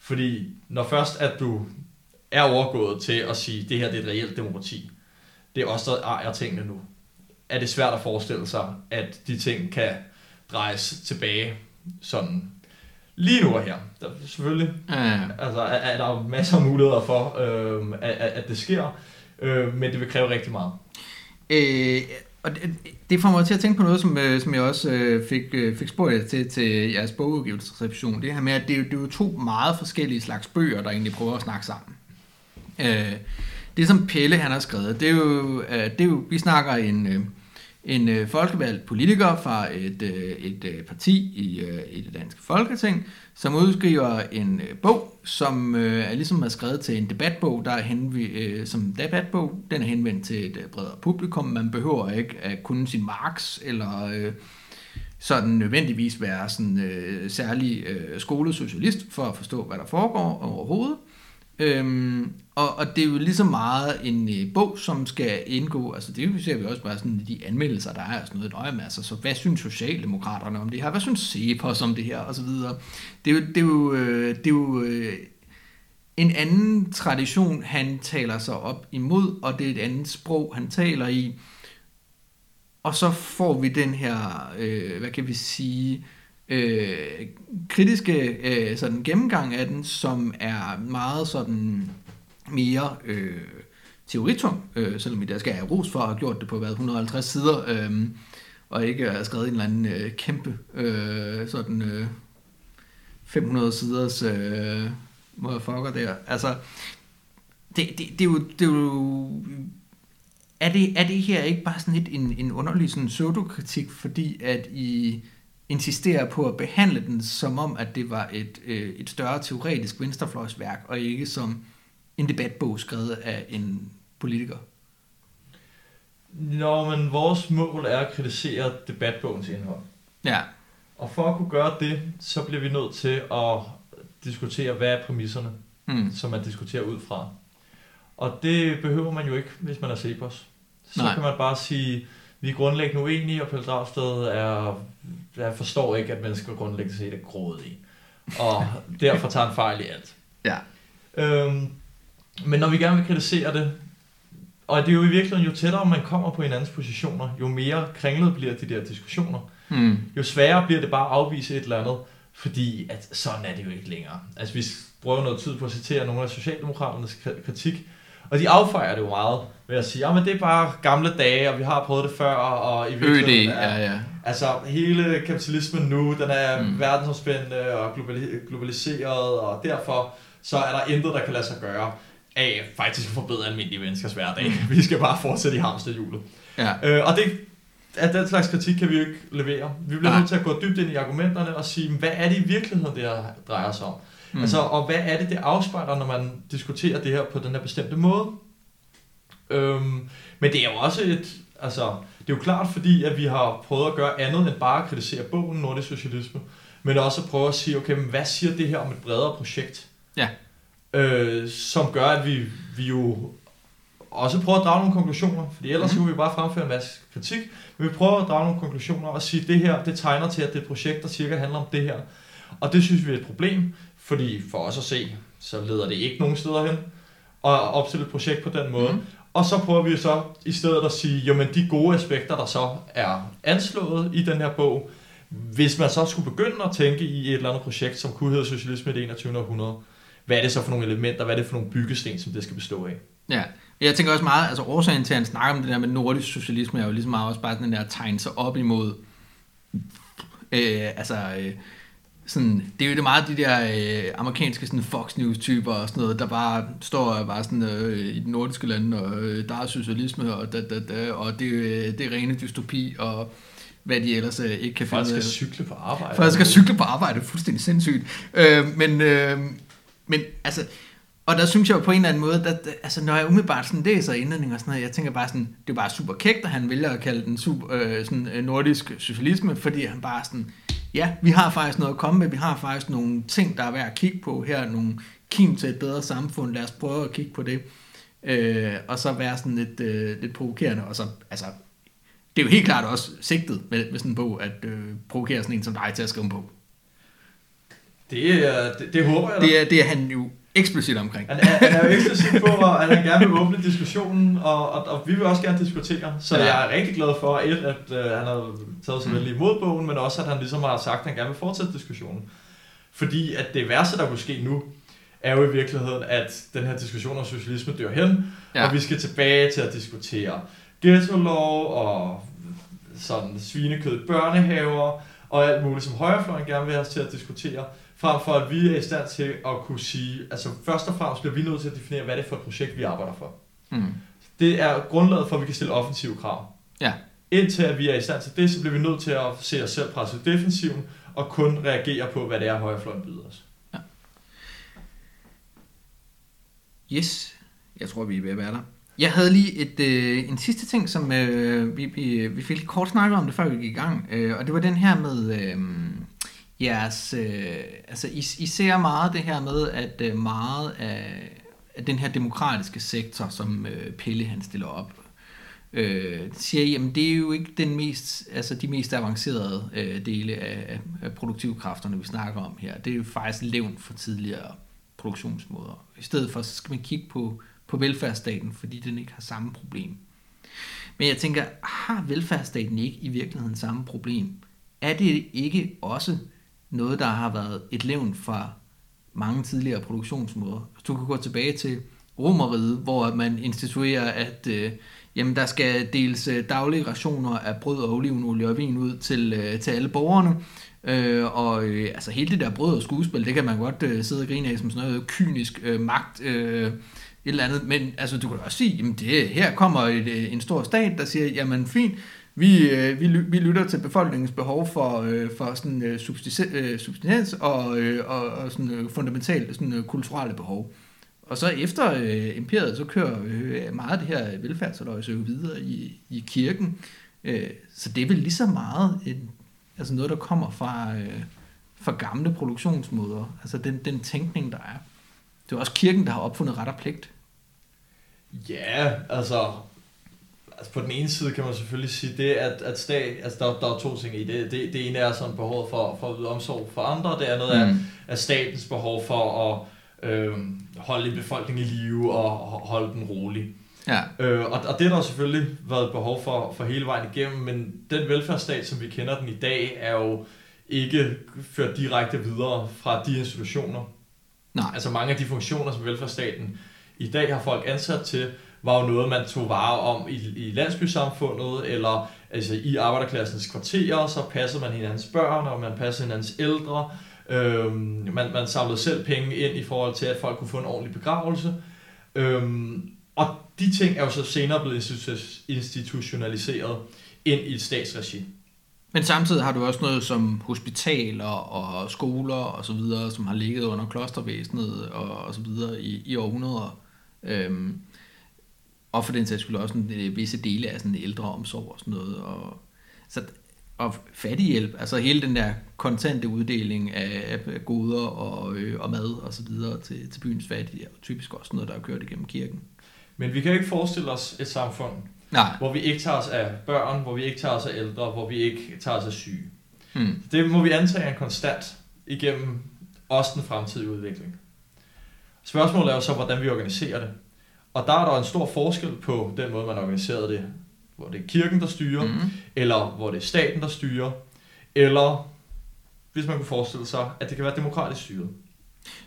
Fordi når først at du er overgået til at sige, at det her det er et reelt demokrati, det er også der ejer tingene nu, er det svært at forestille sig, at de ting kan drejes tilbage sådan lige nu og her. Der, selvfølgelig Ja. altså, er, er der masser af muligheder for, øh, at, at det sker, øh, men det vil kræve rigtig meget. Øh, og det, det får mig til at tænke på noget, som, øh, som jeg også øh, fik, øh, fik spurgt jer til, til jeres bogudgivelsesreception. Det her med, at det, er det er jo to meget forskellige slags bøger, der egentlig prøver at snakke sammen. Øh, det, som Pelle han har skrevet, det er jo, øh, det er jo vi snakker en, øh, en øh, folkevalgt politiker fra et, et parti i, i det danske folketing, som udskriver en bog, som er ligesom er skrevet til en debatbog, der er henv- som debatbog. Den er henvendt til et bredere publikum. Man behøver ikke at kunne sin Marx eller sådan nødvendigvis være sådan øh, særlig øh, skolesocialist for at forstå, hvad der foregår overhovedet. Øhm, og, og det er jo lige så meget en øh, bog, som skal indgå, altså det ser vi også bare sådan i de anmeldelser, der er og sådan noget, nøje med, altså, så hvad synes Socialdemokraterne om det her, hvad synes Cepos om det her, og så videre. Det er jo, det er jo, øh, det er jo øh, en anden tradition, han taler sig op imod, og det er et andet sprog, han taler i. Og så får vi den her, øh, hvad kan vi sige, øh, kritiske øh, sådan gennemgang af den, som er meget sådan mere øh, teoritung, øh, selvom vi der skal have ros for at have gjort det på hvad, 150 sider, øh, og ikke have skrevet en eller anden øh, kæmpe øh, sådan øh, 500 siders øh, motherfucker der. Altså, det, det, det, er jo, det er jo er det, er det her ikke bare sådan lidt en, en underlig sådan pseudokritik, fordi at I insisterer på at behandle den som om, at det var et, øh, et større teoretisk venstrefløjsværk, og ikke som en debatbog skrevet af en politiker? Nå, men vores mål er at kritisere debatbogens indhold. Ja, Og for at kunne gøre det, så bliver vi nødt til at diskutere, hvad er præmisserne, mm. som man diskuterer ud fra. Og det behøver man jo ikke, hvis man er Cepos. Så Nej. kan man bare sige, vi er grundlæggende uenige, og Pelle Dragsted er, jeg forstår ikke, at mennesker grundlæggende set er grådige. Og derfor tager en fejl i alt. ja, Øhm, men når vi gerne vil kritisere det, og det er jo i virkeligheden, jo tættere man kommer på hinandens positioner, jo mere kringlet bliver de der diskussioner. mm. Jo sværere bliver det bare at afvise et eller andet, fordi at sådan er det jo ikke længere. Altså vi bruger noget tid på at citere nogle af Socialdemokraternes kri- kritik, og de affejer det jo meget ved at sige, at det er bare gamle dage, og vi har prøvet det før, og i virkeligheden er, ja, ja. Altså, hele kapitalismen nu, den er Mm. mm. verdensomspændende og globali- globaliseret, og derfor så er der intet, der kan lade sig gøre af faktisk at forbedre almindelige menneskers hverdag. Vi skal bare fortsætte i hamsterhjulet. ja. Øh, og det, at den slags kritik kan vi jo ikke levere. Vi bliver Nej. nødt til at gå dybt ind i argumenterne og sige, hvad er det i virkeligheden, det her drejer sig om? Mm. Altså, og hvad er det, det afspejler, når man diskuterer det her på den her bestemte måde? Øhm, men det er jo også et, altså, det er jo klart fordi, at vi har prøvet at gøre andet end bare at kritisere bogen Nordisk Socialisme, men også at prøve at sige, okay, men hvad siger det her om et bredere projekt? Ja. Øh, som gør, at vi, vi jo også prøver at drage nogle konklusioner, fordi ellers mm. kunne vi bare fremføre en masse kritik, men vi prøver at drage nogle konklusioner og sige, at det her, det tegner til, at det er et projekt, der cirka handler om det her. Og det synes vi er et problem, fordi for os at se, så leder det ikke nogen steder hen at opstille et projekt på den måde. Mm. Og så prøver vi så i stedet at sige, jamen de gode aspekter, der så er anslået i den her bog, hvis man så skulle begynde at tænke i et eller andet projekt, som kunne hedde Socialisme i det 21. århundrede, hvad er det så for nogle elementer, hvad er det for nogle byggesten, som det skal bestå af? Ja, jeg tænker også meget, altså årsagen til, at han snakker om det der med nordisk socialisme, er jo ligesom meget også bare den der at tegne sig op imod, øh, altså, øh, sådan, det er jo det meget de der øh, amerikanske sådan Fox News-typer og sådan noget, der bare står og bare sådan øh, i de nordiske lande, og øh, der er socialisme, og, da, da, da, og det, øh, det er rene dystopi, og hvad de ellers øh, ikke kan finde ud skal af. cykle på arbejde. Folk skal cykle på arbejde, fuldstændig sindssygt. Øh, men, øh, men altså, og der synes jeg jo på en eller anden måde, at altså, når jeg umiddelbart sådan læser indledning og sådan noget, jeg tænker bare sådan, det er bare super kægt, at han vælger at kalde den super, øh, sådan, øh, nordisk socialisme, fordi han bare sådan, ja, vi har faktisk noget at komme med, vi har faktisk nogle ting, der er værd at kigge på her, nogle kim til et bedre samfund, lad os prøve at kigge på det. Øh, og så være sådan lidt, øh, lidt provokerende, og så altså, det er jo helt klart også sigtet med, med sådan en bog, at øh, provokere sådan en som dig til at skrive en bog. Det, er, det, det håber jeg da. Det er, det er han jo eksplicit omkring. Han er, han er jo eksplicit på, at han gerne vil åbne diskussionen, og, og, og vi vil også gerne diskutere. Så Ja. jeg er rigtig glad for, at, at uh, han har taget sig Mm. vel imod bogen, men også at han ligesom har sagt, at han gerne vil fortsætte diskussionen. Fordi at det værste, der kunne ske nu, er jo i virkeligheden, at den her diskussion om socialisme dør hen, Ja. og vi skal tilbage til at diskutere ghetto-lov og sådan svinekød børnehaver og alt muligt, som højrefløjen gerne vil have os til at diskutere, frem for at vi er i stand til at kunne sige, altså først og fremmest bliver vi nødt til at definere, hvad det er for et projekt, vi arbejder for. Mm. Det er grundlaget for, at vi kan stille offensive krav. Ja. Indtil at vi er i stand til det, så bliver vi nødt til at se os selv presse defensiven, og kun reagere på, hvad det er, højrefløjen byder os. Yes, jeg tror, vi er ved at være der. Jeg havde lige et, øh, en sidste ting, som øh, vi, vi, vi fik lidt kort snakket om det, før vi gik i gang. Øh, og det var den her med øh, jeres... Øh, altså, I, I ser meget det her med, at øh, meget af, af den her demokratiske sektor, som øh, Pelle han stiller op, øh, siger, jamen det er jo ikke den mest, altså de mest avancerede øh, dele af, af produktivkræfterne, vi snakker om her. Det er jo faktisk levn for tidligere produktionsmåder. I stedet for, så skal man kigge på, på velfærdsstaten, fordi den ikke har samme problem. Men jeg tænker, har velfærdsstaten ikke i virkeligheden samme problem? Er det ikke også noget, der har været et levn fra mange tidligere produktionsmåder? Du kan gå tilbage til Romeriet, hvor man instituerer, at øh, jamen, der skal deles øh, daglige rationer af brød og olivenolie og vin ud til, øh, til alle borgerne. Øh, og øh, altså hele det der brød og skuespil, det kan man godt øh, sidde og grine af som sådan noget kynisk øh, magt, øh, et eller andet. Men altså, du kan også sige, jamen det, her kommer et, øh, en stor stat, der siger, jamen fint, vi, øh, vi, vi lytter til befolkningens behov for, øh, for sådan øh, subsistens, øh, og, øh, og, og sådan øh, fundamentale sådan, øh, kulturelle behov. Og så efter øh, imperiet, så kører øh, meget af det her velfærdsløjse jo videre i, i kirken. Øh, så det er vel lige så meget en, altså noget, der kommer fra, øh, fra gamle produktionsmåder. Altså den, den tænkning, der er. Det er også kirken, der har opfundet ret og pligt. Ja, altså, altså på den ene side kan man selvfølgelig sige det, at, at stat, altså der, der er to ting i det. Det, det ene er sådan behovet for, for at yde omsorg for andre, det andet er, Mm. er statens behov for at øh, holde en befolkning i live og holde den rolig. Ja. Øh, og, og det har der selvfølgelig været behov for, for hele vejen igennem, men den velfærdsstat, som vi kender den i dag, er jo ikke ført direkte videre fra de institutioner. Nej. Altså mange af de funktioner, som velfærdsstaten i dag har folk ansat til, var jo noget, man tog vare om i, i landsbysamfundet, eller altså i arbejderklassens kvarterer, så passede man hinandens børn, og man passede hinandens ældre. Øhm, man, man samlede selv penge ind i forhold til, at folk kunne få en ordentlig begravelse. Øhm, og de ting er jo så senere blevet institutionaliseret ind i et statsregi. Men samtidig har du også noget som hospitaler og skoler og så videre, som har ligget under klostervæsenet og, og så videre i, i århundreder. Øhm, og for den sags skyld også en, øh, visse dele af sådan ældreomsorg og sådan noget. Og, så, og fattighjælp, altså hele den der kontante uddeling af, af goder og, øh, og mad og så videre til, til byens fattige, jo typisk også noget, der er kørt igennem kirken. Men vi kan ikke forestille os et samfund, Nej. hvor vi ikke tager os af børn, hvor vi ikke tager os af ældre, hvor vi ikke tager os af syge. Hmm. Det må vi antage er en konstant igennem også den fremtidige udvikling. Spørgsmålet er jo så, hvordan vi organiserer det. Og der er der en stor forskel på den måde, man organiserede det, hvor det er kirken, der styrer, mm. Eller hvor det er staten, der styrer, eller hvis man kunne forestille sig, at det kan være demokratisk styret.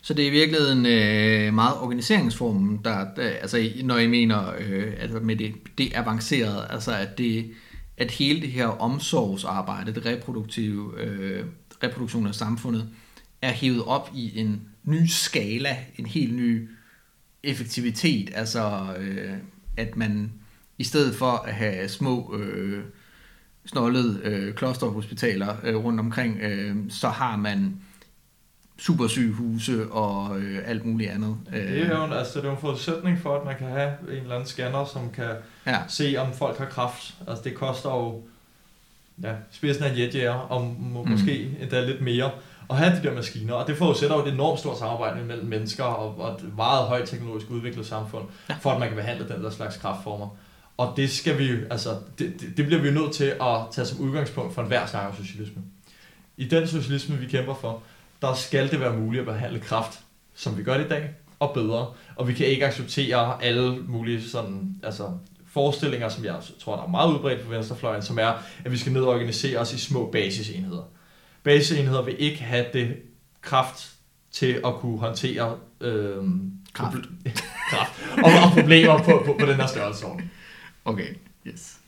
Så det er i virkeligheden øh, meget organiseringsformen, der, der altså når jeg mener øh, altså med det, det avancerede, altså at, det, at hele det her omsorgsarbejde, det reproduktive, øh, reproduktion af samfundet, er hævet op i en ny skala, en helt ny effektivitet, altså øh, at man i stedet for at have små øh, snollede øh, klosterhospitaler øh, rundt omkring, øh, så har man supersygehuse og øh, alt muligt andet. Det er jo en, altså, det er jo en forudsætning for, at man kan have en eller anden scanner, som kan ja. se, om folk har kraft. Altså det koster jo ja, spidsen af en jetjæger, og må, mm. måske endda lidt mere, at have de der maskiner. Og det forudsætter jo et enormt stort samarbejde mellem mennesker og, og et meget højt teknologisk udviklet samfund, Ja. for at man kan behandle den der slags kraftformer. Og det skal vi, altså, det, det, det bliver vi nødt til at tage som udgangspunkt for enhver snak om socialisme. I den socialisme, vi kæmper for, der skal det være muligt at behandle kraft, som vi gør det i dag, og bedre. Og vi kan ikke acceptere alle mulige sådan, altså, forestillinger, som jeg tror, der er meget udbredt på venstrefløjen, som er, at vi skal ned og organisere os i små basisenheder. Basisenheder vil ikke have det kraft til at kunne håndtere øh, Kraft. kraft og, og problemer på, på, på den her størrelsesorden. Okay, yes.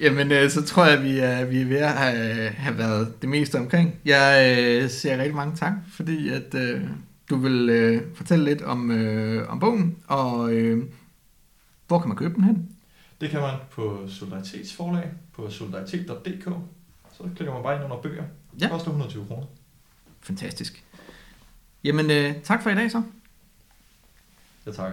Jamen, øh, så tror jeg, vi er, vi er ved at have, have været det meste omkring. Jeg øh, siger rigtig mange tak, fordi at øh, du vil øh, fortælle lidt om, øh, om bogen, og øh, hvor kan man købe den hen? Det kan man på Solidaritetsforlag på solidaritet.dk. Så klikker man bare ind under bøger. Ja. Koster 120 kroner. Fantastisk. Jamen, øh, tak for i dag så. Ja, tak.